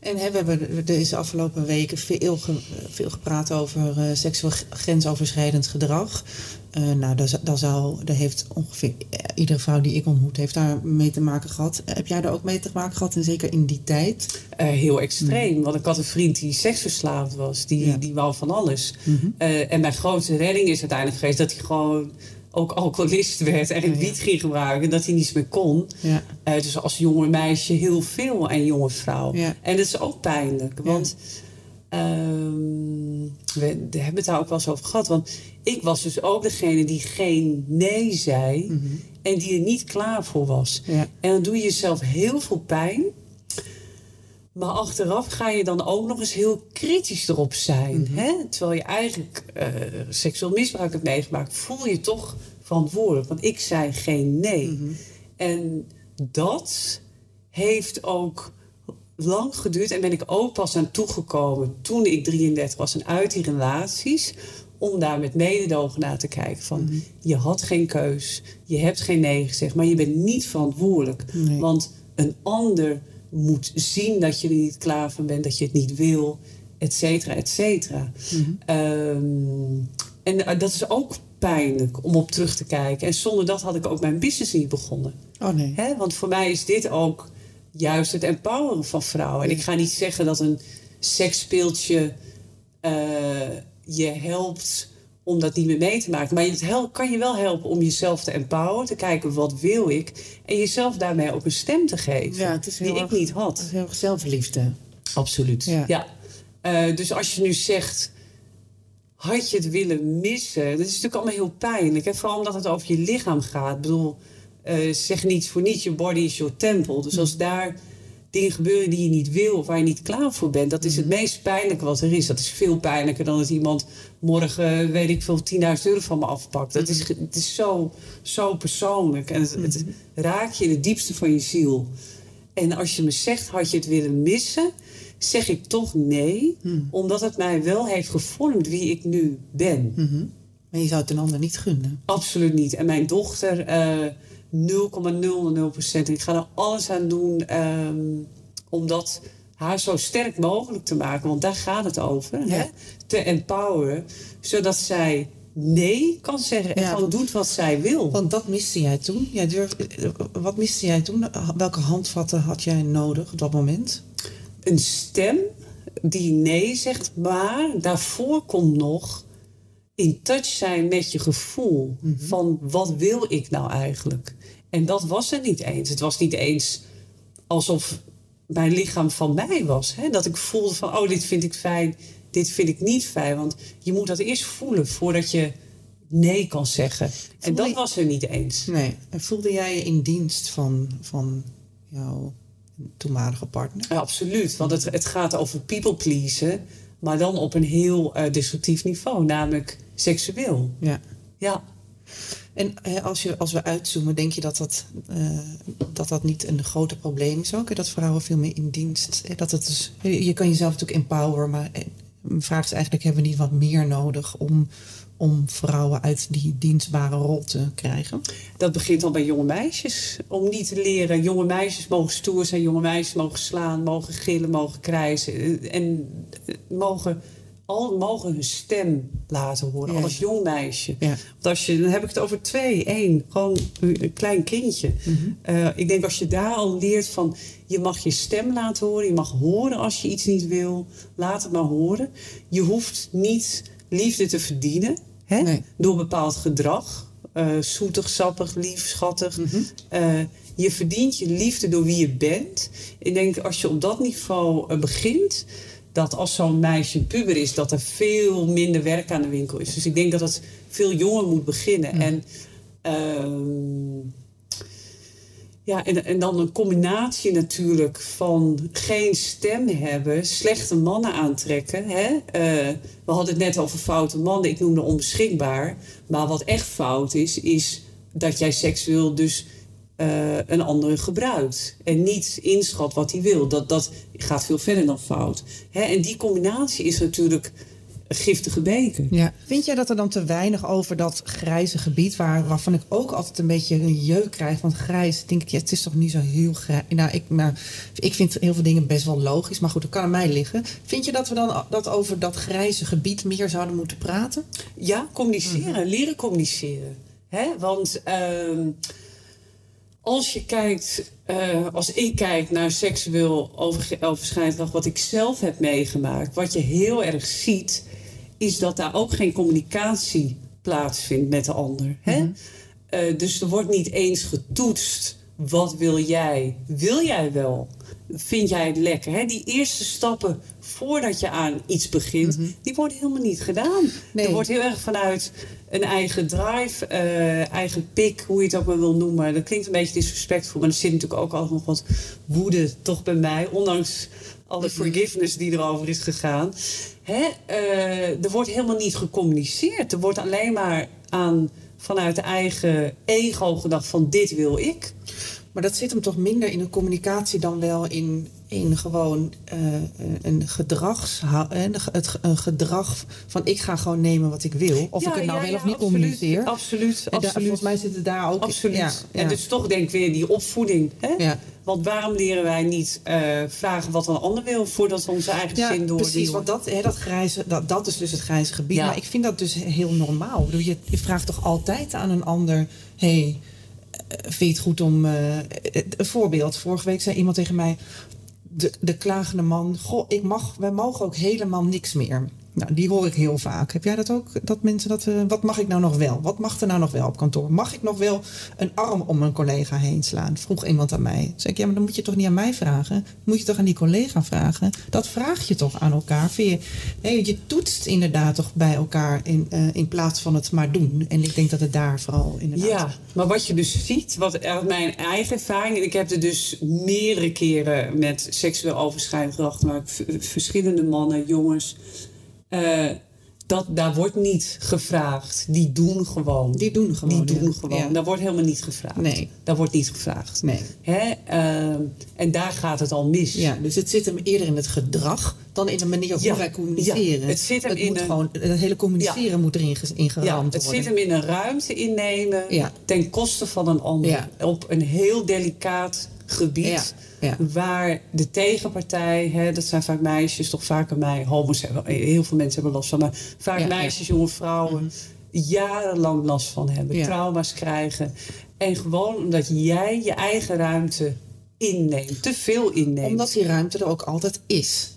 En hè, we hebben deze afgelopen weken veel, veel gepraat over uh, seksueel grensoverschrijdend gedrag. Uh, nou, daar, daar, zou, daar heeft ongeveer iedere vrouw die ik ontmoet, heeft daar mee te maken gehad. Heb jij daar ook mee te maken gehad? En zeker in die tijd? Uh, heel extreem. Mm. Want ik had een vriend die seksverslaafd was. Die, ja. die wou van alles. Mm -hmm. en mijn grootste redding is uiteindelijk geweest dat hij gewoon ook alcoholist werd en ja, wiet ging gebruiken, dat hij niets meer kon. Ja. Uh, dus als jonge meisje heel veel en jonge vrouw. Ja. En dat is ook pijnlijk, want um, we hebben het daar ook wel eens over gehad. Want ik was dus ook degene die geen nee zei mm -hmm. en die er niet klaar voor was. En dan doe je jezelf heel veel pijn. Maar achteraf ga je dan ook nog eens heel kritisch erop zijn. Mm -hmm. hè? Terwijl je eigenlijk uh, seksueel misbruik hebt meegemaakt, voel je toch verantwoordelijk. Want ik zei geen nee. Mm -hmm. En dat heeft ook lang geduurd. En ben ik ook pas aan toegekomen toen ik 33 was en uit die relaties. Om daar met mededogen naar te kijken. Van mm -hmm. je had geen keus. Je hebt geen nee gezegd. Maar je bent niet verantwoordelijk. Nee. Want een ander moet zien dat je er niet klaar van bent, dat je het niet wil, et cetera, et cetera. Mm -hmm. um, en dat is ook pijnlijk om op terug te kijken. En zonder dat had ik ook mijn business niet begonnen. Oh nee. He? Want voor mij is dit ook juist het empoweren van vrouwen. En ik ga niet zeggen dat een seksspeeltje uh, je helpt om dat niet meer mee te maken. Maar het kan je wel helpen om jezelf te empoweren, te kijken wat wil ik. En jezelf daarmee ook een stem te geven. Ja, het is die ik niet had. Het is heel erg zelfliefde. Absoluut. Ja. ja. Uh, dus als je nu zegt. Had je het willen missen? Dat is natuurlijk allemaal heel pijnlijk. Hè? Vooral omdat het over je lichaam gaat. Ik bedoel, uh, zeg niet voor niets: your body is your temple. Dus als daar dingen gebeuren die je niet wil of waar je niet klaar voor bent. Dat is het meest pijnlijke wat er is. Dat is veel pijnlijker dan dat iemand morgen, weet ik veel, 10.000 euro van me afpakt. Dat is, het is zo, zo persoonlijk en het, het raakt je in het diepste van je ziel. En als je me zegt, had je het willen missen, zeg ik toch nee, omdat het mij wel heeft gevormd wie ik nu ben. Maar je zou het een ander niet gunnen? Absoluut niet. En mijn dochter. Uh, 0,00%. Ik ga er alles aan doen um, om dat haar zo sterk mogelijk te maken. Want daar gaat het over. Ja. Hè? Te empoweren. Zodat zij nee kan zeggen en ja, gewoon doet wat zij wil. Want dat miste jij toen. Jij durf, wat miste jij toen? Welke handvatten had jij nodig op dat moment? Een stem die nee zegt, maar daarvoor komt nog in touch zijn met je gevoel. Mm -hmm. Van wat wil ik nou eigenlijk? En dat was er niet eens. Het was niet eens alsof mijn lichaam van mij was. Hè? Dat ik voelde van, oh, dit vind ik fijn, dit vind ik niet fijn. Want je moet dat eerst voelen voordat je nee kan zeggen. en dat was er niet eens. Nee. En voelde jij je in dienst van, van jouw toenmalige partner? Ja, absoluut. Want het, het gaat over people pleasen. Maar dan op een heel uh, destructief niveau. Namelijk seksueel. Ja. Ja. En als, je, als we uitzoomen, denk je dat dat, uh, dat dat niet een groter probleem is ook? Dat vrouwen veel meer in dienst. Dat het dus, je kan jezelf natuurlijk empoweren, maar mijn vraag is eigenlijk: hebben we niet wat meer nodig om, om vrouwen uit die dienstbare rol te krijgen? Dat begint al bij jonge meisjes. Om niet te leren, jonge meisjes mogen stoer zijn, jonge meisjes mogen slaan, mogen gillen, mogen krijzen en mogen al mogen hun stem laten horen ja. als jong meisje. Ja. Want als je, dan heb ik het over twee, één, gewoon een klein kindje. Mm -hmm. uh, ik denk als je daar al leert van je mag je stem laten horen, je mag horen als je iets niet wil, laat het maar horen. Je hoeft niet liefde te verdienen hè? Nee. door bepaald gedrag. Uh, zoetig, sappig, lief, schattig. Mm -hmm. uh, je verdient je liefde door wie je bent. Ik denk als je op dat niveau begint dat als zo'n meisje puber is, dat er veel minder werk aan de winkel is. Dus ik denk dat het veel jonger moet beginnen. Mm. En Ehm, ja, en, en dan een combinatie natuurlijk van geen stem hebben, slechte mannen aantrekken. Hè? Eh, we hadden het net over foute mannen, ik noemde onbeschikbaar. Maar wat echt fout is, is dat jij seksueel dus uh, een andere gebruikt. En niet inschat wat hij wil. Dat, dat gaat veel verder dan fout. Hè? En die combinatie is natuurlijk giftige beker. Ja. Vind jij dat er dan te weinig over dat grijze gebied, waar, waarvan ik ook altijd een beetje een jeuk krijg? Want grijs, denk ik, ja, het is toch niet zo heel grijs. Nou, ik, maar, ik vind heel veel dingen best wel logisch, maar goed, dat kan aan mij liggen. Vind je dat we dan dat over dat grijze gebied meer zouden moeten praten? Ja, communiceren, mhm. leren communiceren. Hè? Want. Uh, als je kijkt, uh, als ik kijk naar seksueel overschrijdend wat ik zelf heb meegemaakt, wat je heel erg ziet, is dat daar ook geen communicatie plaatsvindt met de ander. Hè? Mm -hmm. dus er wordt niet eens getoetst. Wat wil jij? Wil jij wel? Vind jij het lekker? Hè? Die eerste stappen voordat je aan iets begint, mhm. die worden helemaal niet gedaan. Er wordt heel erg vanuit een eigen drive, uh, eigen pik, hoe je het ook maar wil noemen. Dat klinkt een beetje disrespectvol, maar er zit natuurlijk ook altijd nog wat woede toch bij mij. Ondanks alle mhm. forgiveness die erover is gegaan. Hè? Uh, er wordt helemaal niet gecommuniceerd. Er wordt alleen maar aan vanuit de eigen ego gedacht van dit wil ik. Maar dat zit hem toch minder in de communicatie dan wel in in gewoon uh, een gedrags, het een gedrag van ik ga gewoon nemen wat ik wil. Of ik het nou wel of niet communiceer. Absoluut, absoluut. volgens mij zit het daar ook. Absoluut. Ja, En dus toch denk ik weer die opvoeding. Hè? Want waarom leren wij niet uh, vragen wat een ander wil voordat we onze eigen zin door Precies, want dat, hè, dat, grijze, dat, dat is dus het grijze gebied. Maar ik vind dat dus heel normaal. Je, je vraagt toch altijd aan een ander: hey, vind je het goed om. Uh, een voorbeeld. Vorige week zei iemand tegen mij: de, de klagende man, goh, ik mag, wij mogen ook helemaal niks meer. Nou, die hoor ik heel vaak. Heb jij dat ook? Dat mensen dat. Uh, wat mag ik nou nog wel? Wat mag er nou nog wel op kantoor? Mag ik nog wel een arm om een collega heen slaan? Vroeg iemand aan mij. Zeg ik, ja, maar dan moet je toch niet aan mij vragen? Moet je toch aan die collega vragen? Dat vraag je toch aan elkaar? Je, je toetst inderdaad toch bij elkaar in, uh, in plaats van het maar doen. En ik denk dat het daar vooral inderdaad. Ja, maar wat je dus ziet, wat uit mijn eigen ervaring, ik heb er dus meerdere keren met seksueel overschrijdend gedrag gemaakt, verschillende mannen, jongens uh, dat, daar wordt niet gevraagd. Die doen gewoon. Die doen gewoon. Die doen gewoon. Ja. Daar wordt helemaal niet gevraagd. Nee. Daar wordt niet gevraagd. Nee. Hè? Uh, en daar gaat het al mis. Ja, dus het zit hem eerder in het gedrag dan in de manier hoe wij communiceren. Ja, het zit hem het in moet een, gewoon, het hele communiceren moet erin ingeramd ja, het worden. zit hem in een ruimte innemen ten koste van een ander. Op een heel delicaat gebied. Ja. Waar de tegenpartij, hè, dat zijn vaak meisjes, toch vaker mij, homo's hebben, heel veel mensen hebben last van, maar vaak meisjes, jonge vrouwen, mhm. jarenlang last van hebben, trauma's krijgen. En gewoon omdat jij je eigen ruimte inneemt, te veel inneemt. Omdat die ruimte er ook altijd is.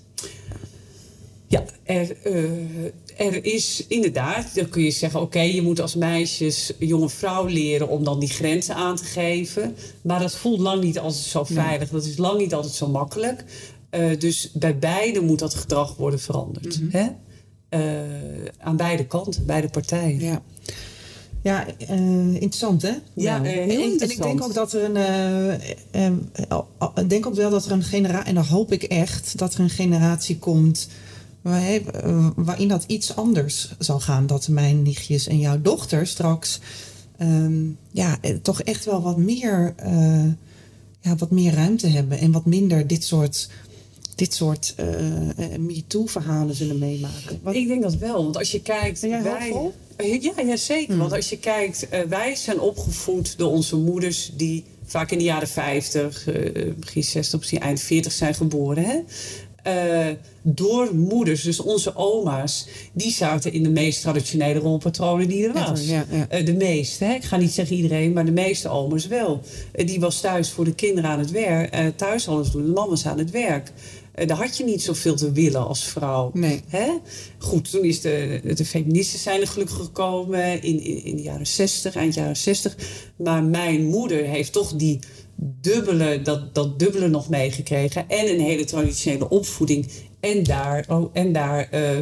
Ja, er, uh, er is inderdaad, dan kun je zeggen: oké, je moet als meisjes, jonge vrouw leren om dan die grenzen aan te geven. Maar dat voelt lang niet altijd zo veilig. Dat is lang niet altijd zo makkelijk. Uh, dus bij beide moet dat gedrag worden veranderd. Mm -hmm. Hè? Uh, aan beide kanten, beide partijen. Ja. Ja, uh, interessant hè? Ja, heel interessant. En ik denk ook dat er een. ik denk ook wel dat er een generatie. En dan hoop ik echt dat er een generatie komt waarin dat iets anders zal gaan. Dat mijn nichtjes en jouw dochter straks um, ja, eh, toch echt wel wat meer, uh, ja, wat meer ruimte hebben. En wat minder dit soort, dit soort uh, MeToo-verhalen zullen meemaken. Wat... Ik denk dat wel. Want als je kijkt... Ben jij wij... Ja, ja, zeker. Hmm. Want als je kijkt, uh, wij zijn opgevoed door onze moeders die vaak in de jaren 50, uh, begin 60, misschien eind 40 zijn geboren. Hè? Uh, door moeders, dus onze oma's, die zaten in de meest traditionele rolpatronen die er was. Ja, ja. Uh, de meeste, hè? ik ga niet zeggen iedereen, maar de meeste oma's wel. Uh, die was thuis voor de kinderen aan het werk, thuis alles doen, de man was aan het werk. daar had je niet zoveel te willen als vrouw. Nee. Hè? Goed, toen is de, de feministen zijn er gelukkig gekomen in, in, in de jaren 60, eind jaren 60. Maar mijn moeder heeft toch die dubbele, dat, dat dubbele nog meegekregen. En een hele traditionele opvoeding. En daar, oh, en daar uh,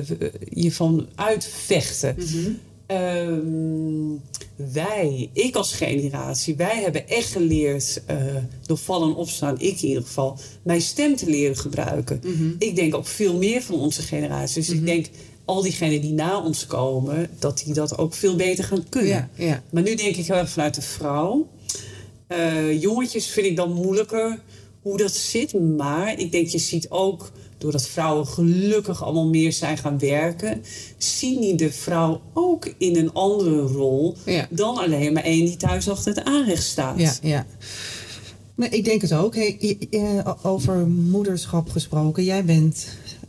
je van uitvechten. Mm Ehm, wij, ik als generatie, wij hebben echt geleerd, uh, door vallen en opstaan, ik in ieder geval, mijn stem te leren gebruiken. Mhm. Ik denk ook veel meer van onze generatie. Dus ik denk, al diegenen die na ons komen, dat die dat ook veel beter gaan kunnen. Ja, ja. Maar nu denk ik heel erg vanuit de vrouw. Eh, jongetjes vind ik dan moeilijker hoe dat zit. Maar ik denk, je ziet ook, doordat vrouwen gelukkig allemaal meer zijn gaan werken, zien die de vrouw ook in een andere rol Ja. dan alleen maar één die thuis achter het aanrecht staat. Ja, ja. Nee, ik denk het ook. Hey, over moederschap gesproken. Jij bent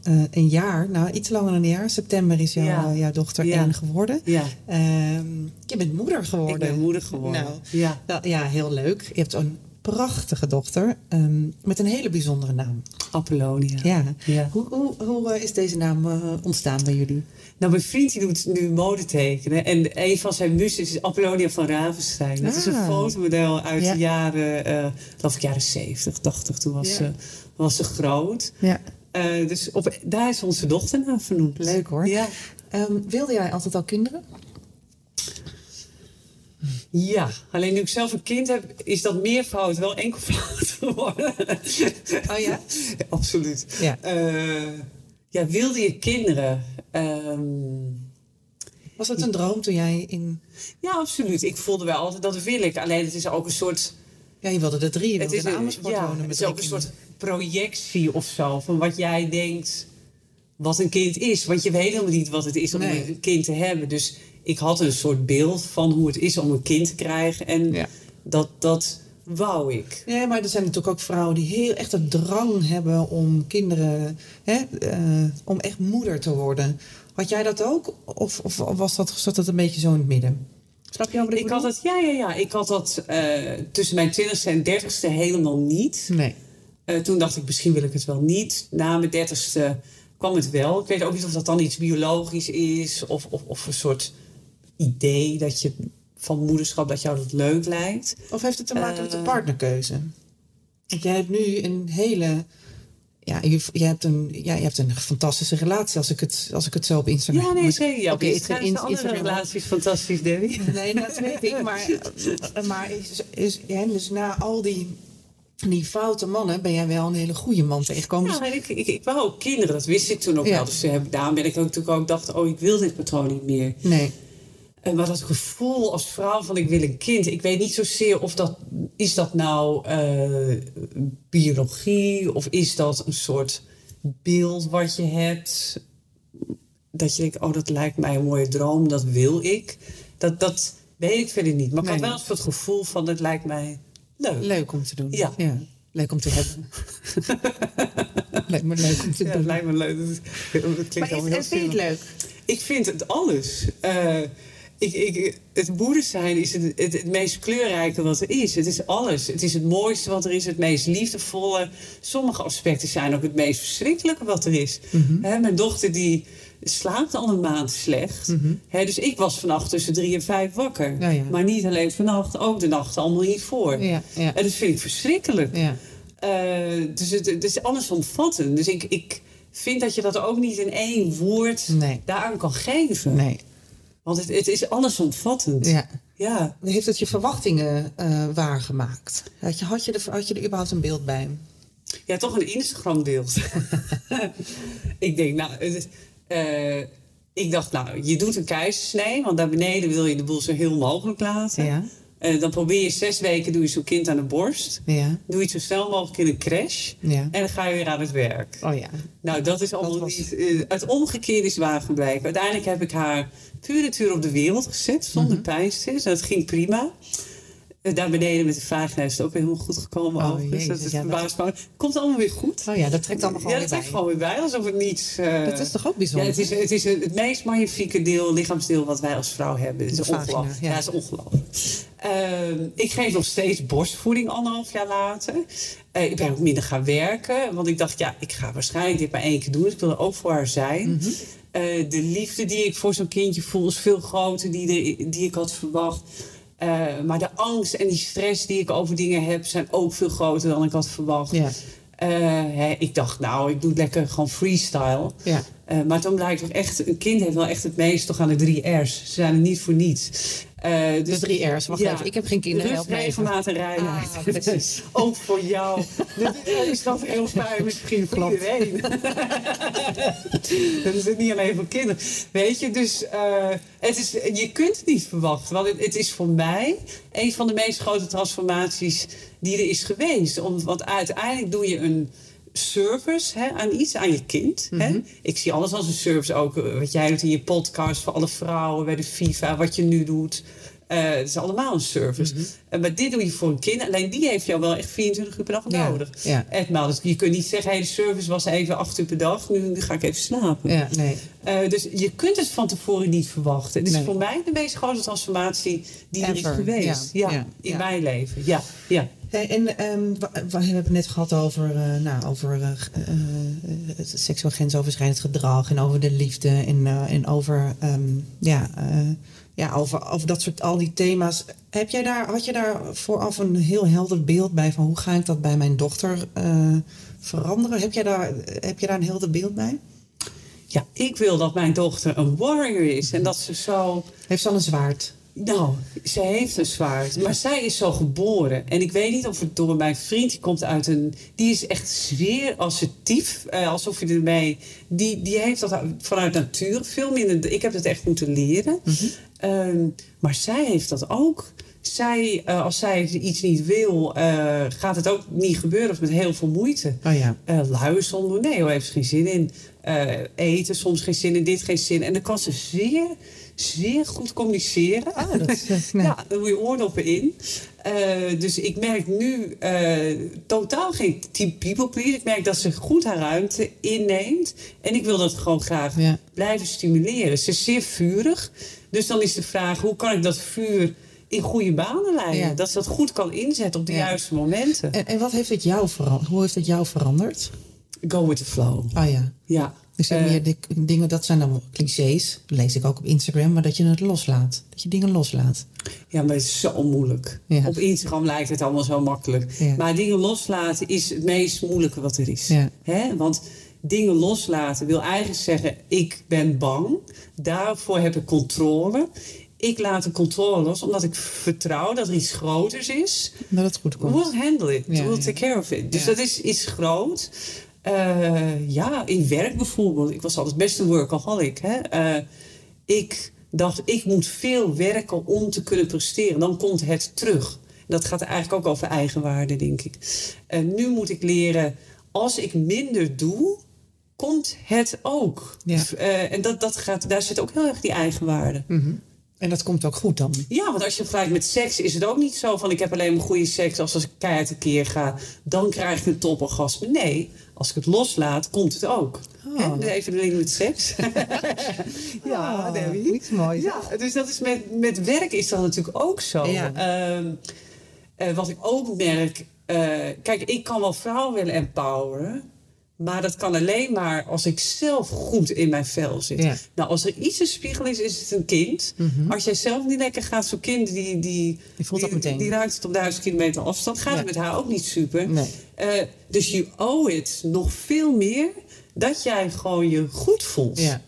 eh, een jaar, nou iets langer dan een jaar. September is jouw, Ja. jouw dochter Ja. één geworden. Ja, Ehm, je bent moeder geworden. ik ben moeder geworden. Nou, ja. Nou, ja, heel leuk. Je hebt een prachtige dochter ehm, met een hele bijzondere naam. Apollonia. Ja. Ja. Hoe, hoe, hoe eh, is deze naam eh, ontstaan bij jullie? Nou, mijn vriend die doet nu mode tekenen. En een van zijn muses is Apollonia van Ravenstein. Dat is een Ah. fotomodel uit Ja. de jaren, eh ik, jaren 70, 80. Toen was, Ja. ze, was ze groot. Ja, Eh, dus op, daar is onze dochter naar vernoemd. leuk hoor. Ja. Ehm, wilde jij altijd al kinderen? ja, alleen nu ik zelf een kind heb, is dat meervoud wel enkelvoud geworden. Oh ja? Ja, absoluut. Ja. Eh, ja, wilde je kinderen? Ehm, Was het een droom toen jij in... ja, absoluut. Ik voelde wel altijd dat wil ik. Alleen het is ook een soort Ja, je wilde er drie. Je Het wilde is, in een, Amersfoort ja, wonen het met is ook een soort. Projectie of zo. Van wat jij denkt wat een kind is. Want je weet helemaal niet wat het is om Nee. een kind te hebben. Dus ik had een soort beeld van hoe het is om een kind te krijgen. En Ja. dat, dat wou ik. Ja, maar er zijn natuurlijk ook vrouwen die heel echt de drang hebben om kinderen, hè, eh, om echt moeder te worden. Had jij dat ook? Of, of was dat, zat dat een beetje zo in het midden? Snap je wat ik Ik had dat, ja, ja, ja. Ik had dat eh, tussen mijn twintigste en dertigste helemaal niet. Nee. Eh, toen dacht ik, misschien wil ik het wel niet. Na mijn dertigste kwam het wel. Ik weet ook niet of dat dan iets biologisch is. Of, of, of een soort idee dat je van moederschap dat jou dat leuk lijkt. Of heeft het te maken met de Eh. partnerkeuze? Want jij hebt nu een hele... Ja, je, je, hebt een, ja, je hebt een fantastische relatie als ik het, als ik het zo op Instagram... Ja, nee, zeker. Ja, is zijn in- andere Instagram- relaties fantastisch, Debbie. Nee, dat weet ik. Maar, maar is, is, ja, dus na al die, die foute mannen ben jij wel een hele goede man tegengekomen. Ja, ik, ik, ik wou ook kinderen, dat wist ik toen ook Ja. wel. Dus eh, daarom ben ik ook natuurlijk ook dacht, oh, ik wil dit patroon niet meer. Nee. En maar dat gevoel als vrouw van ik wil een kind. Ik weet niet zozeer of dat is dat nou eh, biologie of is dat een soort beeld wat je hebt. Dat je denkt, oh dat lijkt mij een mooie droom, dat wil ik. Dat, dat weet ik verder niet. Maar ik had wel eens het gevoel van het lijkt mij leuk. Leuk om te doen. Ja. Leuk om te hebben. lijkt me leuk om te Ja, doen. lijkt me leuk. Dat, klinkt maar is, heel vind je het leuk? Ik vind het alles. Eh, ik, ik, het moeder zijn is het, het, het meest kleurrijke wat er is. Het is alles. Het is het mooiste wat er is, het meest liefdevolle. Sommige aspecten zijn ook het meest verschrikkelijke wat er is. Hè, mijn dochter die slaapt al een maand slecht. Hè, dus ik was vannacht tussen drie en vijf wakker. Ja, ja. Maar niet alleen vannacht, ook de nacht allemaal hiervoor. Ja, ja. En dat vind ik verschrikkelijk. ja. Eh, dus het, het is alles omvattend. Dus ik, ik vind dat je dat ook niet in één woord Nee. daaraan kan geven. Nee. Want het, het is allesomvattend. Ja. Ja. Heeft het je verwachtingen eh, waargemaakt? Had je, had, je er, had je er überhaupt een beeld bij? Ja, toch een Instagram-beeld. ik denk, nou, het eh, ik dacht, nou, je doet een keizersnee, want daar beneden wil je de boel zo heel mogelijk laten. Ja. Eh, dan probeer je zes weken, doe je zo'n kind aan de borst. Ja. Doe je het zo snel mogelijk in een crash. Ja. En dan ga je weer aan het werk. Oh ja. Nou, dat is allemaal was- niet. eh, het omgekeerde is waar gebleken. Uiteindelijk heb ik haar puur en tuur op de wereld gezet, zonder Mhm. pijnstillers. Dat ging prima. Eh, daar beneden met de vagina is het ook weer helemaal goed gekomen. Oh, overigens. dat is ja, dat-. Komt allemaal weer goed. Oh ja, dat trekt allemaal gewoon ja, dat weer trekt bij. gewoon weer bij, alsof het niets. eh, Dat is toch ook ja, bijzonder? het is, het is het meest magnifieke deel, lichaamsdeel wat wij als vrouw hebben. Het is ongelooflijk. ja. Ja, is ongelooflijk. Ehm, ik geef nog steeds borstvoeding anderhalf jaar later. Eh, ik ben ook minder gaan werken. Want ik dacht, ja, ik ga waarschijnlijk dit maar één keer doen. Dus ik wil er ook voor haar zijn. Mhm. De liefde die ik voor zo'n kindje voel is veel groter die, de, die ik had verwacht. Eh, maar de angst en die stress die ik over dingen heb... zijn ook veel groter dan ik had verwacht. Ja. Eh, hè, ik dacht, nou, ik doe het lekker gewoon freestyle. Ja. Eh, maar dan blijkt toch echt, een kind heeft wel echt het meest toch aan de drie R's. Ze zijn er niet voor niets. Uh, dus, de drie R's, wacht even. Ik heb geen kinderen. Rust, regelmaat en reinheid. Ah, precies. Ook voor jou. dat is dat heel fijn misschien voor iedereen. dat is het niet alleen voor kinderen. Weet je, dus uh, het is, je kunt het niet verwachten. Want het, het, is voor mij een van de meest grote transformaties die er is geweest. Om, want uiteindelijk doe je een service hè, aan iets, aan je kind. hè? Mhm. Ik zie alles als een service ook. eh, Wat jij doet in je podcast voor alle vrouwen bij de FIFA, wat je nu doet. Eh, het is allemaal een service. Mhm. Eh, maar dit doe je voor een kind. Alleen die heeft jou wel echt 24 uur per dag Ja, nodig. ja. Etmaal. Dus je kunt niet zeggen, hey, de service was even 8 uur per dag. Nu, nu ga ik even slapen. Ja, nee. Dus je kunt het van tevoren niet verwachten. Het is Nee. voor mij de meest grote transformatie die er is geweest. Ja, in mijn leven. Ja, ja. Hey, en ehm, we, hebben het net gehad over, eh, nou, over eh, het seksueel grensoverschrijdend gedrag en over de liefde en, en over, ehm, ja, ja, over, over dat soort al die thema's. Heb jij daar, had je daar vooraf een heel helder beeld bij van hoe ga ik dat bij mijn dochter veranderen? Heb jij, daar, heb je daar een helder beeld bij? ja, ik wil dat mijn dochter een warrior is. En dat ze zo... Heeft ze al een zwaard? Nou, ze heeft een zwaard, maar zij is zo geboren. En ik weet niet of het door mijn vriend, die komt uit een... Die is echt zeer assertief, eh, alsof je ermee... Die, die heeft dat vanuit natuur veel minder... Ik heb het echt moeten leren. Ehm, maar zij heeft dat ook. Zij, eh, als zij iets niet wil, eh, gaat het ook niet gebeuren of met heel veel moeite. Oh ja. Lui zonder, nee, hoor, heeft ze geen zin in. Eten, soms geen zin in, dit geen zin. En dan kan ze zeer, zeer goed communiceren. Ah, dat is, eh, nee. Ja, daar moet je oordoppen in. Eh, dus ik merk nu eh, totaal geen team people please. Ik merk dat ze goed haar ruimte inneemt. En ik wil dat gewoon graag Ja. blijven stimuleren. Ze is zeer vurig. Dus dan is de vraag, hoe kan ik dat vuur in goede banen leiden? Ja. Dat ze dat goed kan inzetten op de Ja. juiste momenten. En, en wat heeft het jou veranderd? Hoe heeft het jou veranderd? Go with the flow. Ah ja. Ja. Dus Eh, meer de dingen, dat zijn dan clichés, dat lees ik ook op Instagram, maar dat je het loslaat. Dat je dingen loslaat. Ja, maar het is zo moeilijk. Ja. Op Instagram lijkt het allemaal zo makkelijk. Ja. Maar dingen loslaten is het meest moeilijke wat er is. Ja. Hè? Want dingen loslaten wil eigenlijk zeggen: ik ben bang, daarvoor heb ik controle. Ik laat de controle los omdat ik vertrouw dat er iets groters is. Dat het goed komt. We'll handle it. We'll take care of it. Dus dat is iets groot. Eh, ja, in werk bijvoorbeeld. Ik was altijd best een workaholic. Hè? Eh, ik dacht, ik moet veel werken om te kunnen presteren. Dan komt het terug. Dat gaat eigenlijk ook over eigenwaarde, denk ik. En nu moet ik leren, als ik minder doe, komt het ook. Ja. Eh, en dat, dat gaat, daar zit ook heel erg die eigenwaarde. Mhm. En dat komt ook goed dan. Ja, want als je vergelijkt met seks is het ook niet zo van ik heb alleen maar goede seks als als ik keihard een keer ga, dan krijg ik een toporgasme. Nee, als ik het loslaat, komt het ook. Oh. Even link met seks. ja, Oh, Debbie. Iets moois. Ja, dus dat is met, met werk is dat natuurlijk ook zo. Ja. Ehm, eh, wat ik ook merk, eh, kijk, ik kan wel vrouwen willen empoweren. Maar dat kan alleen maar als ik zelf goed in mijn vel zit. Ja. Nou, als er iets een spiegel is, is het een kind. Mhm. Als jij zelf niet lekker gaat, zo'n kind die, die, Die voelt dat meteen. die ruikt het op duizend kilometer afstand, gaat Ja. het met haar ook niet super. Nee. Eh, dus je owe het nog veel meer dat jij gewoon je goed voelt. Ja.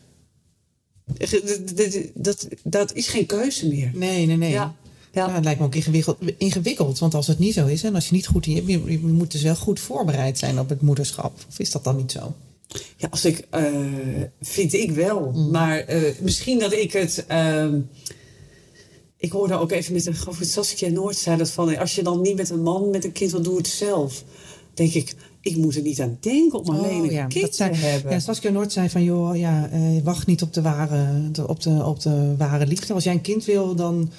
Dat, dat, dat, dat is geen keuze meer. Nee, nee, nee. Ja. Ja. Het lijkt me ook ingewikkeld, ingewikkeld. Want als het niet zo is en als je niet goed in je, je, je moet dus wel goed voorbereid zijn op het moederschap. Of is dat dan niet zo? Ja, als ik, eh, vind ik wel. Mm. Maar eh, misschien dat ik het. ehm, ik hoorde ook even met een Saskia Noord zei dat van als je dan niet met een man met een kind wil, doe het zelf. Denk ik, ik moet er niet aan denken om alleen een kind Oh, dat zei, te hebben. Ja, Saskia Noord zei van, joh, ja, eh, wacht niet op de, ware, de- op, de, op de ware liefde. Als jij een kind wil, dan,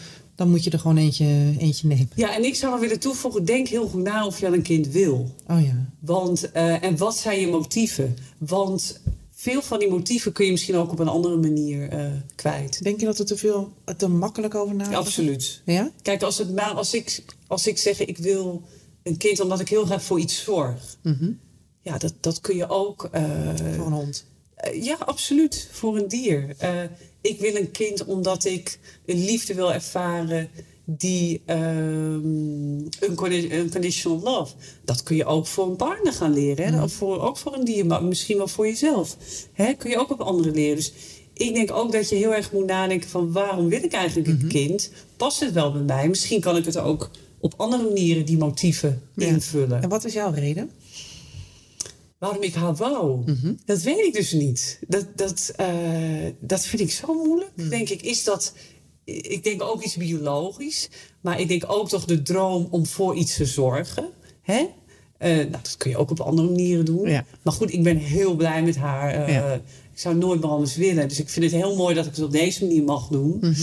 dan moet je er gewoon eentje, eentje nemen. Ja, en ik zou willen toevoegen, denk heel goed na of je al een kind wil. Oh ja. Want, eh, en wat zijn je motieven? Want veel van die motieven kun je misschien ook op een andere manier eh, kwijt. Denk je dat er te veel, te makkelijk over nadenken? Absoluut. Ja? Kijk, als, het, als, ik, als ik zeg ik wil een kind omdat ik heel graag voor iets zorg. Mhm. Ja, dat, dat kun je ook. eh, Voor een hond. ja, absoluut. Voor een dier. Ik wil een kind omdat ik een liefde wil ervaren die um, unconditional love. Dat kun je ook voor een partner gaan leren. Hè? Of voor, ook voor een dier, maar misschien wel voor jezelf. Hè? Kun je ook op anderen leren. Dus ik denk ook dat je heel erg moet nadenken van waarom wil ik eigenlijk een kind? Past het wel bij mij? Misschien kan ik het ook op andere manieren die motieven invullen. En wat is jouw reden? Waarom ik haar wou, mhm. dat weet ik dus niet. Dat, dat, uh, dat vind ik zo moeilijk. Mhm. Denk ik, is dat. Ik denk ook iets biologisch, maar ik denk ook toch de droom om voor iets te zorgen. Hè? Uh, nou, dat kun je ook op andere manieren doen. Ja. Maar goed, ik ben heel blij met haar. Uh, ja. Ik zou nooit meer anders willen. Dus ik vind het heel mooi dat ik het op deze manier mag doen. Mm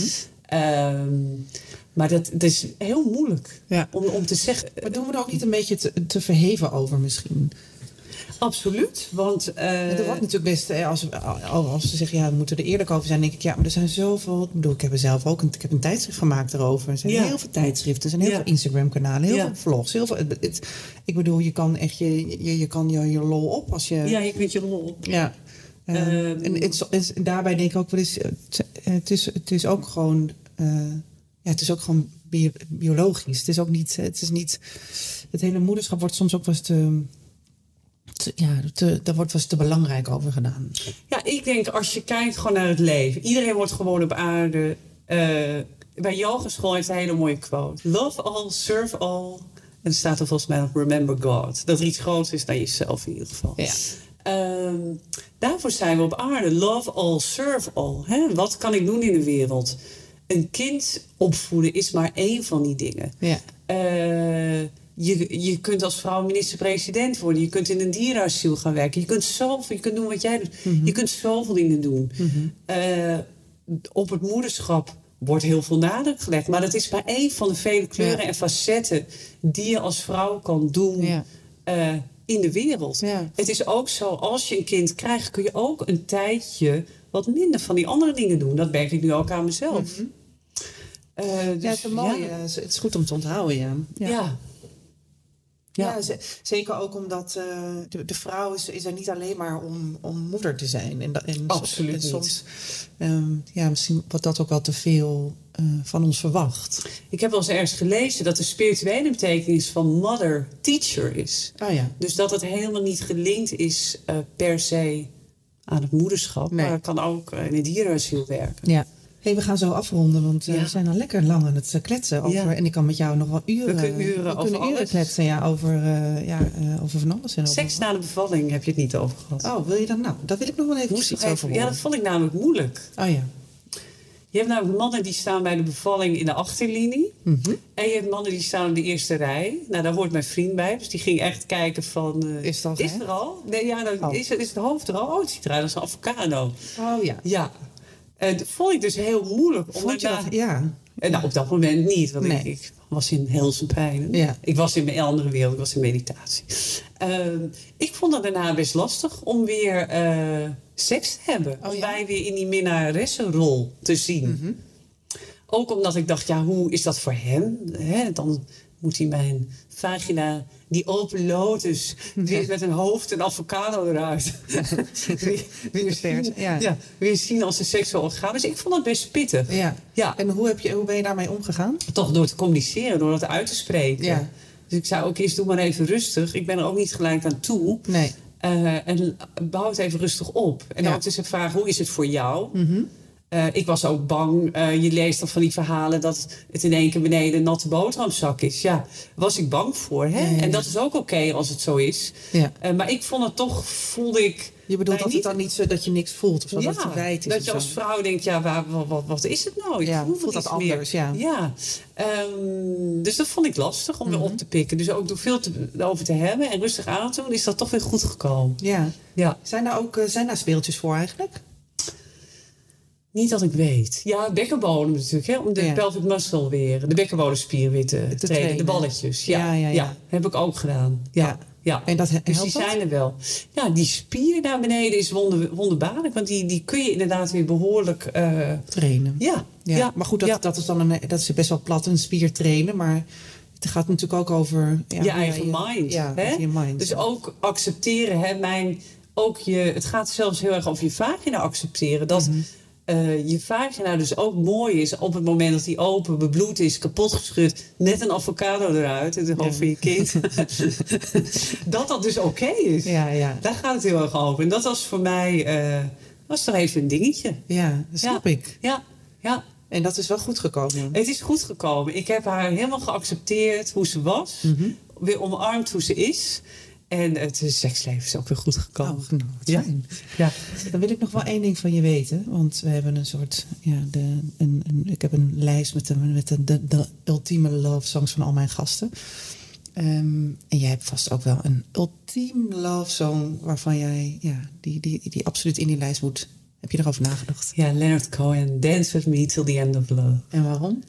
-hmm. Maar dat, dat is heel moeilijk ja. om, om te zeggen. Maar doen we er ook niet een beetje te, te verheven over misschien? Absoluut. Want uh, er wordt natuurlijk best, als, als ze zeggen ja, we moeten er eerlijk over zijn, denk ik ja, maar er zijn zoveel. Ik bedoel, ik heb er zelf ook een, ik heb een tijdschrift gemaakt erover. Er zijn heel veel tijdschriften, er zijn heel veel Instagram-kanalen, heel veel vlogs. Heel veel, het, ik bedoel, je kan echt je, je, je kan je, je lol op als je. Ja, je kunt je lol op. Ja. Uh, en het, het, daarbij denk ik ook wel eens, het is, het is ook gewoon. Uh, ja, het is ook gewoon biologisch. Het is ook niet, het is niet, het hele moederschap wordt soms ook wel eens te, ja, te, daar wordt wel eens te belangrijk over gedaan. Ja, ik denk als je kijkt gewoon naar het leven. Iedereen wordt gewoon op aarde. Uh, bij yogeschool heeft een hele mooie quote. Love all, serve all. En staat er volgens mij nog remember God. Dat er iets groots is dan jezelf in ieder geval. Ja. Uh, daarvoor zijn we op aarde. Love all, serve all. Hè? Wat kan ik doen in de wereld? een kind opvoeden is maar één van die dingen. Ja. Uh, je, je kunt als vrouw minister-president worden. Je kunt in een dierenasiel gaan werken. Je kunt zoveel, je kunt doen wat jij doet. Mhm. Je kunt zoveel dingen doen. Mm op het moederschap wordt heel veel nadruk gelegd. Maar dat is maar één van de vele kleuren en facetten die je als vrouw kan doen. Ja. Uh, in de wereld. Ja. Het is ook zo, als je een kind krijgt, kun je ook een tijdje wat minder van die andere dingen doen. Dat merk ik nu ook aan mezelf. Mm uh, dus, ja, het is mooi. Ja. Het is goed om te onthouden, ja. ja. Ja, zeker ook omdat uh, de, de, vrouw is, is er niet alleen maar om, om moeder te zijn. En, en Absoluut en soms, um, ja, misschien wordt dat ook wel te veel uh, van ons verwacht. Ik heb wel eens ergens gelezen dat de spirituele betekenis van mother teacher is. Oh ja. Dus dat het helemaal niet gelinkt is uh, per se aan het moederschap. Nee. Maar het kan ook in het dierenasiel werken. Ja hey, we gaan zo afronden, want uh, we zijn al lekker lang aan het uh, kletsen. Over, En ik kan met jou nog wel uren, we kunnen uren, we over kunnen uren kletsen ja, over, uh, ja, over van alles. En over... Seks na de bevalling heb je het niet over gehad. Oh, wil je dan? Nou, dat wil ik nog wel even iets over horen. Ja, dat vond ik namelijk moeilijk. Oh ja. Je hebt namelijk mannen die staan bij de bevalling in de achterlinie. Mm -hmm. En je hebt mannen die staan in de eerste rij. Nou, daar hoort mijn vriend bij. Dus die ging echt kijken van... Uh, is, dat, is er al? Nee, ja, oh. is, is het hoofd er al? Oh, het ziet eruit als een avocado. Oh ja. Ja. Uh, dat vond ik dus heel moeilijk. Vond je dat? Ja. Uh, nou, op dat moment niet. Want ik, ik, was in heel zijn pijn. Ja. Ik was in mijn andere wereld. Ik was in meditatie. Uh, ik vond het daarna best lastig om weer eh, seks te hebben. Oh, om wij weer in die minnaressenrol te zien. Mm -hmm. Ook omdat ik dacht, ja, hoe is dat voor hem? Hè? Dan moet hij mijn vagina, die open lotus, die is met een hoofd en avocado eruit. weer, weer, zien, ja. ja. weer zien als een seksueel orgaan. Dus ik vond het best pittig. Ja. Ja. En hoe, heb je, hoe ben je daarmee omgegaan? Toch door te communiceren, door dat uit te spreken. Ja. Dus ik zei ook eerst, doe maar even rustig. Ik ben er ook niet gelijk aan toe. Nee. Uh, en bouw het even rustig op. En dan is de vraag, hoe is het voor jou? Mm -hmm. Uh, ik was ook bang. Uh, je leest dan van die verhalen dat het in één keer beneden een natte boterhamzak is. Ja, was ik bang voor. Hè? Ja, ja, ja. En dat is ook oké okay als het zo is. Ja. Uh, maar ik vond het toch, voelde ik. Je bedoelt dat niet... het dan niet zo dat je niks voelt of zo, dat het wijd is. Dat je als vrouw denkt, ja, waar, wat, wat, wat, is het nou? Ik ja, voelt dat anders, meer. ja. ja. Um, dus dat vond ik lastig om mm -hmm. op te pikken. Dus ook door veel te, over te hebben en rustig aan te doen, is dat toch weer goed gekomen. Ja. ja. Zijn daar ook zijn daar speeltjes voor eigenlijk? Niet dat ik weet. Ja, bekkenbodem natuurlijk, hè, om de ja. pelvic muscle weer, de bekkenbodemspier weer te, te trainen, de balletjes. Ja, ja, heb ik ook gedaan. Ja. ja. En dat dus die zijn er wel. Ja, die spier daar beneden is wonder, wonderbaarlijk, want die, die kun je inderdaad weer behoorlijk uh, trainen. Ja. Ja. Maar goed, dat, dat is dan een, dat is best wel plat, een spier trainen, maar het gaat natuurlijk ook over ja, je eigen mind. Ja, hè? Je mind. Dus ook accepteren, hè, mijn, ook je, het gaat zelfs heel erg over je vagina accepteren. Dat. Mm -hmm uh, je vagina dus ook mooi is op het moment dat die open, bebloed is, kapot geschud, net een avocado eruit in het hoofd van je kind. dat dat dus oké is. Ja, ja. Daar gaat het heel erg over. En dat was voor mij, uh, was toch even een dingetje. Ja, dat snap ik. Ja, ja. En dat is wel goed gekomen. Het is goed gekomen. Ik heb haar helemaal geaccepteerd hoe ze was. Mhm. Weer omarmd hoe ze is. En het seksleven is ook weer goed gekomen. Oh, nou, ja. Ja. Dan wil ik nog wel één ding van je weten. Want we hebben een soort. Ja, de, een, een, ik heb een lijst met, de, met de, de, de ultieme love songs van al mijn gasten. Um, en jij hebt vast ook wel een ultiem love song waarvan jij. Ja, die, die, die absoluut in die lijst moet. Heb je erover nagedacht? Ja, Leonard Cohen, Dance With Me Till The End Of Love. En waarom?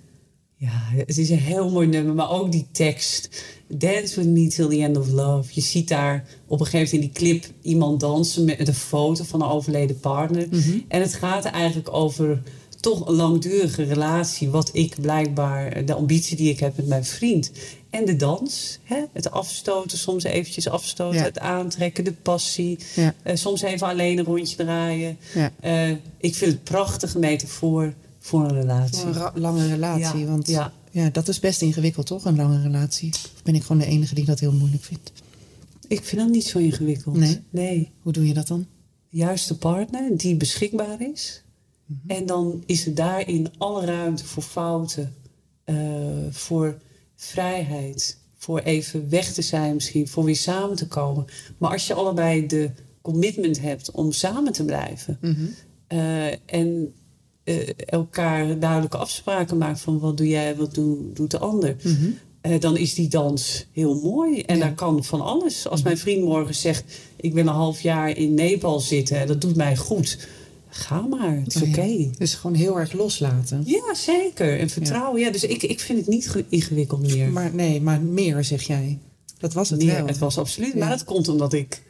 Ja, het is een heel mooi nummer, maar ook die tekst. Dance with me till the end of love. Je ziet daar op een gegeven moment in die clip iemand dansen met een foto van een overleden partner. Mhm. En het gaat eigenlijk over toch een langdurige relatie. Wat ik blijkbaar, de ambitie die ik heb met mijn vriend. En de dans, hè? het afstoten, soms eventjes afstoten, Ja. het aantrekken, de passie. Ja. Eh, soms even alleen een rondje draaien. Ja. Eh, ik vind het een prachtige metafoor voor een relatie. Voor een ra- lange relatie. Ja, Want ja. ja, dat is best ingewikkeld, toch? Een lange relatie. Of ben ik gewoon de enige die dat heel moeilijk vindt? Ik vind dat niet zo ingewikkeld. Nee? Nee. Hoe doe je dat dan? Juiste partner die beschikbaar is. En dan is er daarin alle ruimte voor fouten. eh, voor vrijheid. Voor even weg te zijn misschien. Voor weer samen te komen. Maar als je allebei de commitment hebt om samen te blijven. eh, en eh, elkaar duidelijke afspraken maakt van wat doe jij, wat doe, doet de ander. Eh, dan is die dans heel mooi. En Ja. daar kan van alles. Als mijn vriend morgen zegt: Ik wil een half jaar in Nepal zitten en dat doet mij goed. Ga maar, het is Oh ja. oké. Dus gewoon heel erg loslaten. Ja, zeker. En vertrouwen. Ja. dus ik, ik vind het niet ge- ingewikkeld meer. Maar nee, maar meer zeg jij. Dat was het Meer, wel. het was absoluut. Ja. Maar dat komt omdat ik.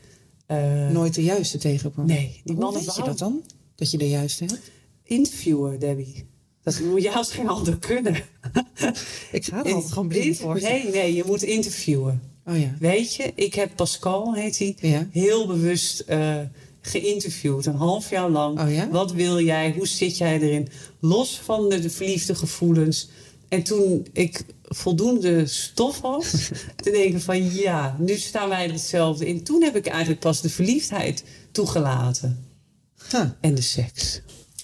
eh, Nooit de juiste tegenkwam. Nee, die Hoe mannen weet je dat dan? Dat je de juiste hebt? Interviewer, Debbie. Dat moet je als geen ander kunnen. Ik ga er altijd gewoon blind voor. Nee, nee, je moet interviewen. Oh ja. Weet je, ik heb Pascal, heet hij, Ja. heel bewust eh, geïnterviewd. Een half jaar lang. Oh ja? Wat wil jij? Hoe zit jij erin? Los van de, de verliefde gevoelens. En toen ik voldoende stof had, te denken van ja, nu staan wij er hetzelfde in. Toen heb ik eigenlijk pas de verliefdheid toegelaten. Huh. En de seks.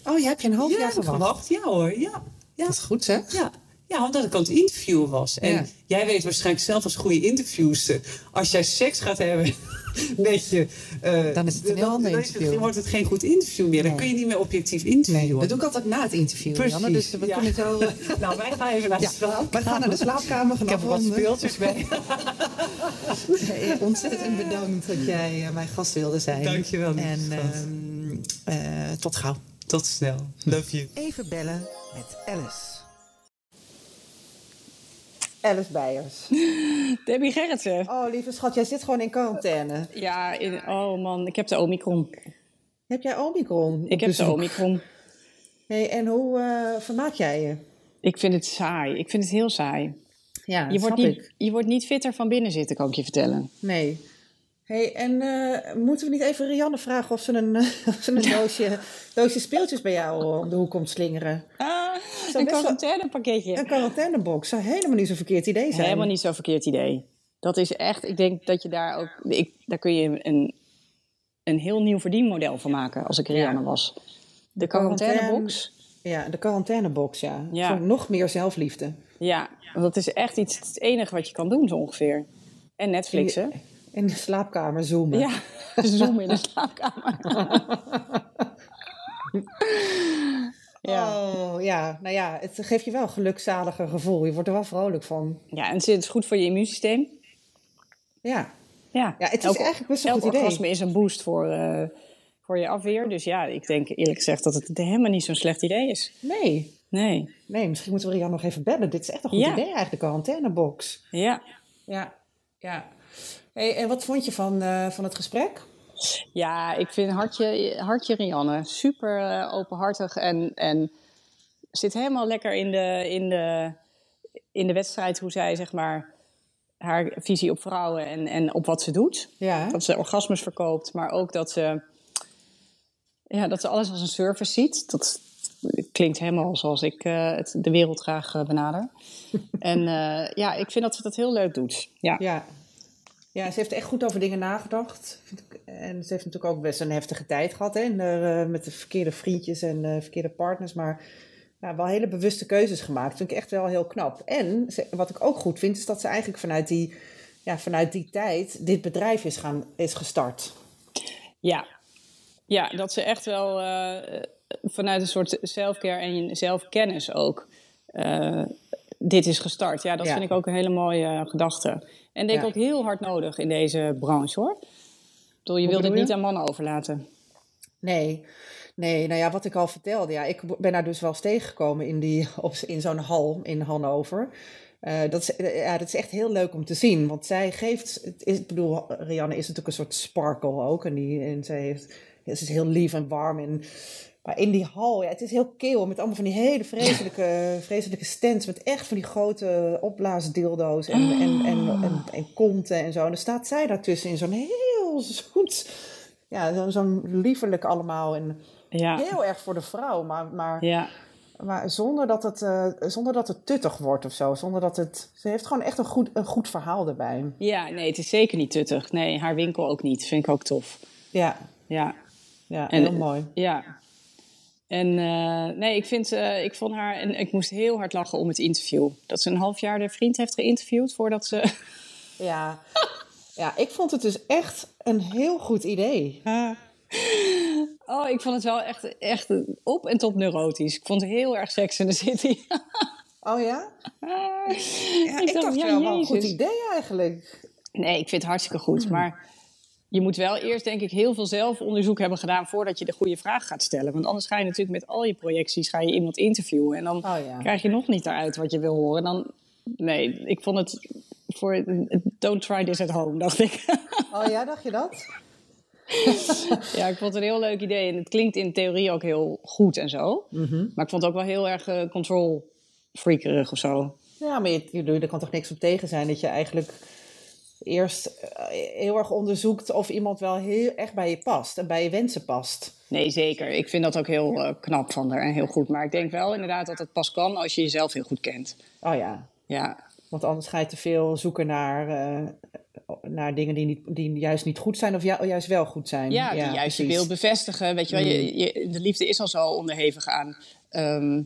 Oh, je hebt je een half ja, jaar gewacht. gewacht. Ja hoor, ja. ja. Dat is goed zeg. Ja. ja, omdat ik aan het interviewen was. En Ja. jij weet waarschijnlijk zelf als goede interviewster... als jij seks gaat hebben met je... eh, Dan is het een heel ander dan interview. wordt het geen goed interview meer. Dan Nee. kun je niet meer objectief interviewen. Nee, dat doe ik altijd na het interview. Precies, Janne, dus we ja. kunnen zo... Nou, wij gaan even naar de Ja, slaap. we gaan naar de slaapkamer. Ik heb er wat speeltjes mee. Nee, ontzettend bedankt dat jij eh, mijn gast wilde zijn. Dankjewel, En eh, tot gauw. Tot snel. Love you. Even bellen met Alice. Alice Beijers. Debbie Gerritsen. Oh, lieve schat, jij zit gewoon in quarantaine. Ja, in, oh man, ik heb de Omicron. Heb jij Omicron? Ik heb de? Omicron. Hey, en hoe eh, vermaak jij je? Ik vind het saai. Ik vind het heel saai. Ja, Je wordt, niet, ik. je wordt niet fitter van binnen zitten, kan ik je vertellen. Nee. Hey, en eh, moeten we niet even Rianne vragen of ze een, eh, of ze een doosje, doosje speeltjes bij jou om de hoek komt slingeren? Ah, een quarantainepakketje. Een quarantainebox zou helemaal niet zo'n verkeerd idee zijn. Helemaal niet zo'n verkeerd idee. Dat is echt, ik denk dat je daar ook, ik, daar kun je een, een heel nieuw verdienmodel van maken als ik Rianne Ja. was. De quarantaine- quarantainebox. Ja, de quarantainebox, ja. Ja. Voor nog meer zelfliefde. Ja, want dat is echt iets, het enige wat je kan doen zo ongeveer. En Netflixen. In de slaapkamer zoomen. Ja, zoom in de slaapkamer. ja. Oh, ja. Nou ja, het geeft je wel een gelukzaliger gevoel. Je wordt er wel vrolijk van. ja, en het is goed voor je immuunsysteem. Ja. Ja, Ja, het is Elk- eigenlijk best een goed idee. orgasme is een boost voor, eh, voor je afweer. Dus ja, ik denk eerlijk gezegd dat het helemaal niet zo'n slecht idee is. Nee. Nee, Nee, misschien moeten we Rian nog even bellen. Dit is echt een goed Ja. idee eigenlijk, de quarantainebox. ja. Ja. Ja. Hey, en wat vond je van, eh, van het gesprek? Ja, ik vind Hartje, Hartje Rianne super eh, openhartig en, en zit helemaal lekker in de, in, de, in de wedstrijd hoe zij zeg maar haar visie op vrouwen en, en op wat ze doet. Ja. Dat ze orgasmes verkoopt, maar ook dat ze, ja, dat ze alles als een service ziet. Dat klinkt helemaal zoals ik uh, het, de wereld graag uh, benader. en uh, ja, ik vind dat ze dat heel leuk doet. Ja. ja. Ja, ze heeft echt goed over dingen nagedacht. En ze heeft natuurlijk ook best een heftige tijd gehad hè, met de verkeerde vriendjes en verkeerde partners. Maar wel hele bewuste keuzes gemaakt. Dat vind ik echt wel heel knap. En wat ik ook goed vind, is dat ze eigenlijk vanuit die, ja, vanuit die tijd dit bedrijf is, gaan, is gestart. Ja. ja, dat ze echt wel uh, vanuit een soort selfcare en zelfkennis ook dit is gestart. Ja, dat vind ik ook een hele mooie gedachte. En denk ja. ook heel hard nodig in deze branche hoor. Ik bedoel, je wilt het niet aan mannen overlaten. Nee, Nee, nou ja, wat ik al vertelde. Ja, ik ben daar dus wel eens tegengekomen in, die, op, in zo'n hal in Hannover. Uh, dat, is, ja, dat is echt heel leuk om te zien. Want zij geeft. Het is, ik bedoel, Rianne is natuurlijk een soort sparkle ook. En, die, en zij heeft, ze is heel lief en warm. En, maar in die hal, ja, het is heel keel. Met allemaal van die hele vreselijke, vreselijke stands. Met echt van die grote opblaasdildo's. En, en, en, en, en, konten en zo. En dan staat zij daartussen in zo'n heel zoet. Ja, zo'n liefelijk allemaal. En ja. Heel erg voor de vrouw, maar, maar, ja. maar zonder, dat het, uh, zonder dat het tuttig wordt of zo. Zonder dat het, ze heeft gewoon echt een goed, een goed verhaal erbij. Ja, nee, het is zeker niet tuttig. Nee, haar winkel ook niet. Vind ik ook tof. Ja. Ja. Ja, heel mooi. Ja. En uh, nee, ik, vind, uh, ik vond haar... En ik moest heel hard lachen om het interview. Dat ze een half jaar de vriend heeft geïnterviewd voordat ze... Ja. ja, ik vond het dus echt een heel goed idee. Oh, ik vond het wel echt, echt op en top neurotisch. Ik vond het heel erg Sex in the City. oh ja? ja ik, dacht, ja, wel een goed idee eigenlijk. Nee, ik vind het hartstikke goed. Maar je moet wel eerst, denk ik, heel veel zelfonderzoek hebben gedaan voordat je de goede vraag gaat stellen. Want anders ga je natuurlijk met al je projecties ga je iemand interviewen. En dan oh, ja. krijg je nog niet eruit wat je wil horen. Dan, nee, ik vond het voor don't try this at home, dacht ik. oh ja, dacht je dat? ja, ik vond het een heel leuk idee. En het klinkt in theorie ook heel goed en zo. Mhm. Maar ik vond het ook wel heel erg uh, control freakerig of zo. Ja, maar je, je, er kan toch niks op tegen zijn dat je eigenlijk eerst eh, heel erg onderzoekt of iemand wel heel echt bij je past en bij je wensen past. Nee, zeker. Ik vind dat ook heel uh, knap van haar en heel goed. Maar ik denk wel inderdaad dat het pas kan als je jezelf heel goed kent. Oh ja. Ja. Want anders ga je te veel zoeken naar naar dingen die, niet, die juist niet goed zijn of juist wel goed zijn. Ja, die juist je beeld bevestigen. Weet je wel, je, mm. je, de liefde is al zo onderhevig aan ehm,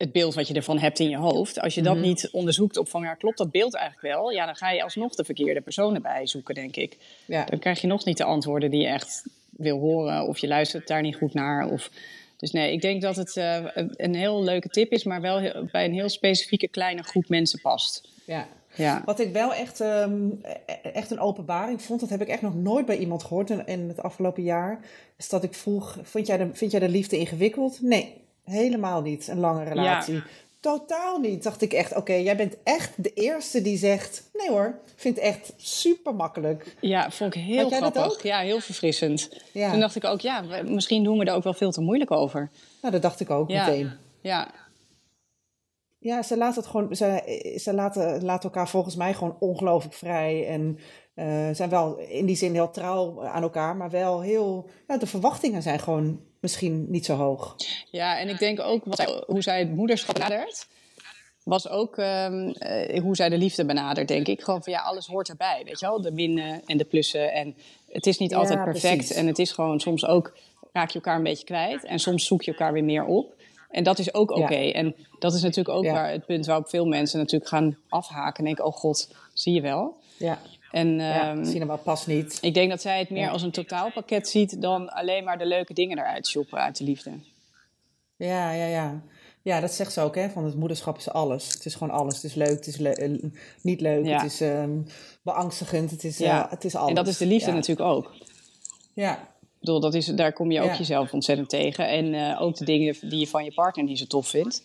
het beeld wat je ervan hebt in je hoofd. Als je dat mm-hmm. niet onderzoekt op van, ja, klopt dat beeld eigenlijk wel? Ja, dan ga je alsnog de verkeerde personen bij zoeken, denk ik. Ja. Dan krijg je nog niet de antwoorden die je echt wil horen. Of je luistert daar niet goed naar. Of... Dus nee, ik denk dat het uh, een heel leuke tip is, maar wel bij een heel specifieke kleine groep mensen past. Ja, ja. Wat ik wel echt, um, echt een openbaring vond, dat heb ik echt nog nooit bij iemand gehoord in, in het afgelopen jaar, is dat ik vroeg, vind jij de, vind jij de liefde ingewikkeld? Nee, helemaal niet, een lange relatie. Ja. Totaal niet. Dacht ik echt, oké, jij bent echt de eerste die zegt, nee hoor, vind het echt super makkelijk. Ja, vond ik heel grappig. Ja, heel verfrissend. Ja. Toen dacht ik ook, ja, misschien doen we er ook wel veel te moeilijk over. Nou, dat dacht ik ook meteen. Ja, ja, ze laten het gewoon. Ze, ze laten, laten elkaar volgens mij gewoon ongelooflijk vrij. En uh, zijn wel in die zin heel trouw aan elkaar, maar wel heel. Ja, de verwachtingen zijn gewoon misschien niet zo hoog. Ja, en ik denk ook wat, hoe zij het moederschap benadert. Was ook um, uh, hoe zij de liefde benadert, denk ik. Gewoon van ja, alles hoort erbij. Weet je wel, de minnen en de plussen. En het is niet altijd perfect. Precies. En het is gewoon soms ook raak je elkaar een beetje kwijt. En soms zoek je elkaar weer meer op. En dat is ook oké. En dat is natuurlijk ook waar het punt waarop veel mensen natuurlijk gaan afhaken. En denken, oh god, zie je wel. Ja. En, ja, um, zie je maar pas niet. Ik denk dat zij het meer als een totaalpakket ziet dan alleen maar de leuke dingen eruit shoppen uit de liefde. Ja, ja, ja. Ja, dat zegt ze ook, hè? Van het moederschap is alles. Het is gewoon alles. Het is leuk, het is le eh, niet leuk, het is um, beangstigend, het is, ja. Uh, het is alles. En dat is de liefde natuurlijk ook. Ja, bedoel, dat is, daar kom je ook jezelf ontzettend tegen. En uh, ook de dingen die je van je partner niet zo tof vindt.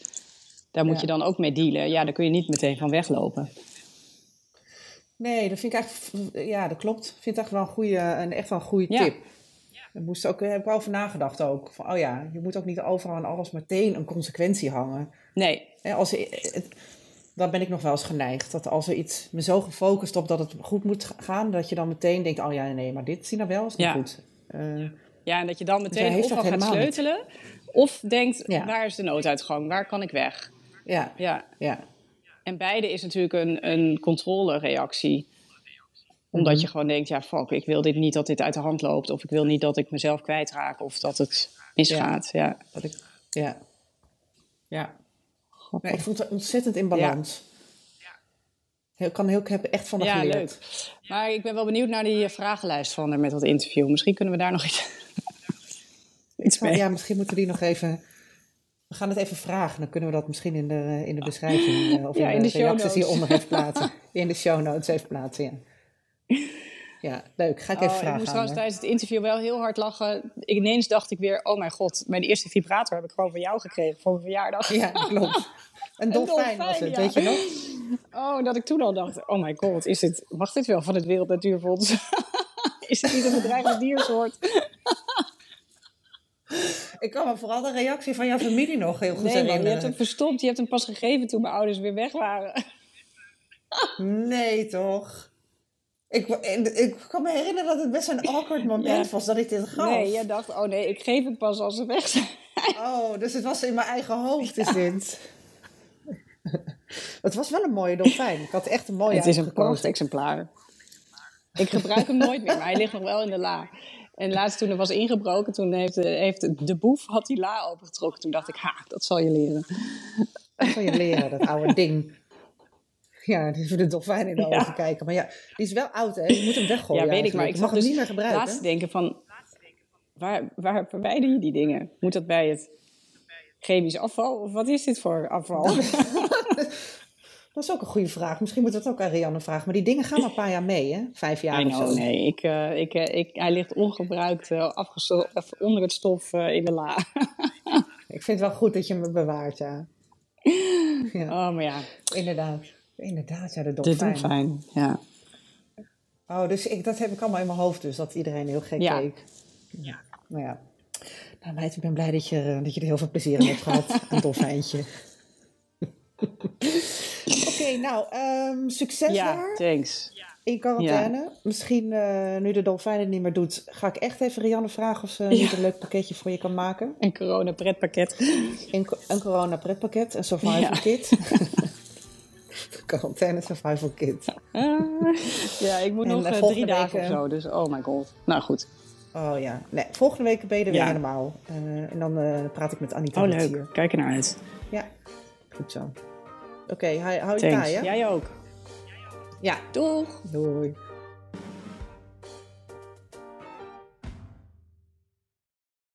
Daar moet je dan ook mee dealen. Ja, daar kun je niet meteen van weglopen. Nee, dat vind ik eigenlijk... Ja, dat klopt. Ik vind het echt wel een goede, een, echt wel een goede tip. Daar moest ook, heb ik over nagedacht ook. Van, oh ja, je moet ook niet overal en alles meteen een consequentie hangen. Nee. als, daar ben ik nog wel eens geneigd. Dat als er iets me zo gefocust op dat het goed moet gaan, dat je dan meteen denkt: oh ja, nee, maar dit zie nou wel is niet goed. Uh, ja, en dat je dan meteen overal gaat sleutelen. Of denkt, Ja. waar is de nooduitgang? Waar kan ik weg? Ja, Ja. ja. En beide is natuurlijk een, een controlereactie. Omdat Mhm. je gewoon denkt, ja fuck, ik wil dit niet dat dit uit de hand loopt. Of ik wil niet dat ik mezelf kwijtraak. Of dat het misgaat. Ja. Dat ik, ja. Ja. Nee, ik vond het ontzettend in balans. Ik kan heel, ik heb er echt van haar Ja, geleerd. leuk. Maar ik ben wel benieuwd naar die vragenlijst van haar met dat interview. Misschien kunnen we daar nog iets, iets mee. Ja, misschien moeten we die nog even... We gaan het even vragen. Dan kunnen we dat misschien in de, in de beschrijving... eh, of Ja, in, in de, reacties hieronder even plaatsen. In de show notes even plaatsen, ja. Ja, leuk. Ga ik even Oh, ik vragen moest aan trouwens haar. tijdens het interview wel heel hard lachen. Ineens dacht ik weer, oh mijn god, mijn eerste vibrator heb ik gewoon van jou gekregen voor mijn verjaardag. Ja, klopt. Een dolfijn was het, ja. weet je nog? Oh, dat ik toen al dacht, oh mijn god, is dit, mag dit wel van het Wereld Natuurfonds? is dit niet een bedreigde diersoort? Ik kan me vooral de reactie van jouw familie nog heel goed Nee man, je hebt herinneren. hem verstopt. Je hebt hem pas gegeven toen mijn ouders weer weg waren. Nee, toch? Ik, ik kan me herinneren dat het best een awkward moment Ja. was dat ik dit gaf. Nee, jij dacht, oh nee, ik geef hem pas als ze weg zijn. Oh, dus het was in mijn eigen hoofd is dit. het was wel een mooie dolfijn. Ik had echt een mooie het is een uitgekozen. proefexemplaar. Ik gebruik hem nooit meer, maar hij ligt nog wel in de la. En laatst toen er was ingebroken, toen heeft de, heeft de boef had die la opengetrokken. Toen dacht ik, ha, dat zal je leren. Dat kan je leren, dat oude ding. Ja, die voor de dolfijn in de Ja. ogen kijken. Maar ja, die is wel oud, hè? Je moet hem weggooien ja, weet ik, maar ik mag hem dus niet meer gebruiken. laatst denken van, waar, waar verwijder je die dingen? Moet dat bij het chemisch afval? Of wat is dit voor afval? Dat is ook een goede vraag. Misschien we het ook aan Rianne vragen. Maar die dingen gaan al een paar jaar mee, hè? Vijf jaar I of know, zo. nee. Ik, eh, ik, eh, ik, hij ligt ongebruikt uh, onder het stof in de la. Ik vind het wel goed dat je me bewaart, ja. ja oh, maar ja, inderdaad. Inderdaad, ja, de de dolfijn. Ja. Oh, dus ik, dat heb ik allemaal in mijn hoofd, dus dat iedereen heel gek Ja. keek. Ja, nou ja. Nou meid, ik ben blij dat je, dat je er heel veel plezier in hebt gehad. Een dolfijntje. Oké, nou, ehm, succes ja, daar thanks. in quarantaine. Misschien, eh, nu de dolfijn het niet meer doet, ga ik echt even Rianne vragen of ze niet een leuk pakketje voor je kan maken. Een corona pretpakket. Een, een corona pretpakket, een survival Ja. kit. quarantaine survival kit. Ja, ik moet En, nog eh, eh, volgende drie dagen week, of zo. Dus oh my god. Nou goed. Oh ja, nee, volgende week ben je er weer helemaal. Eh, en dan eh, praat ik met Anita Oh leuk. Kijk er naar uit. Ja, goed zo. Oké, hou hou je taai, hè? Jij ook. Ja, Doeg. doei.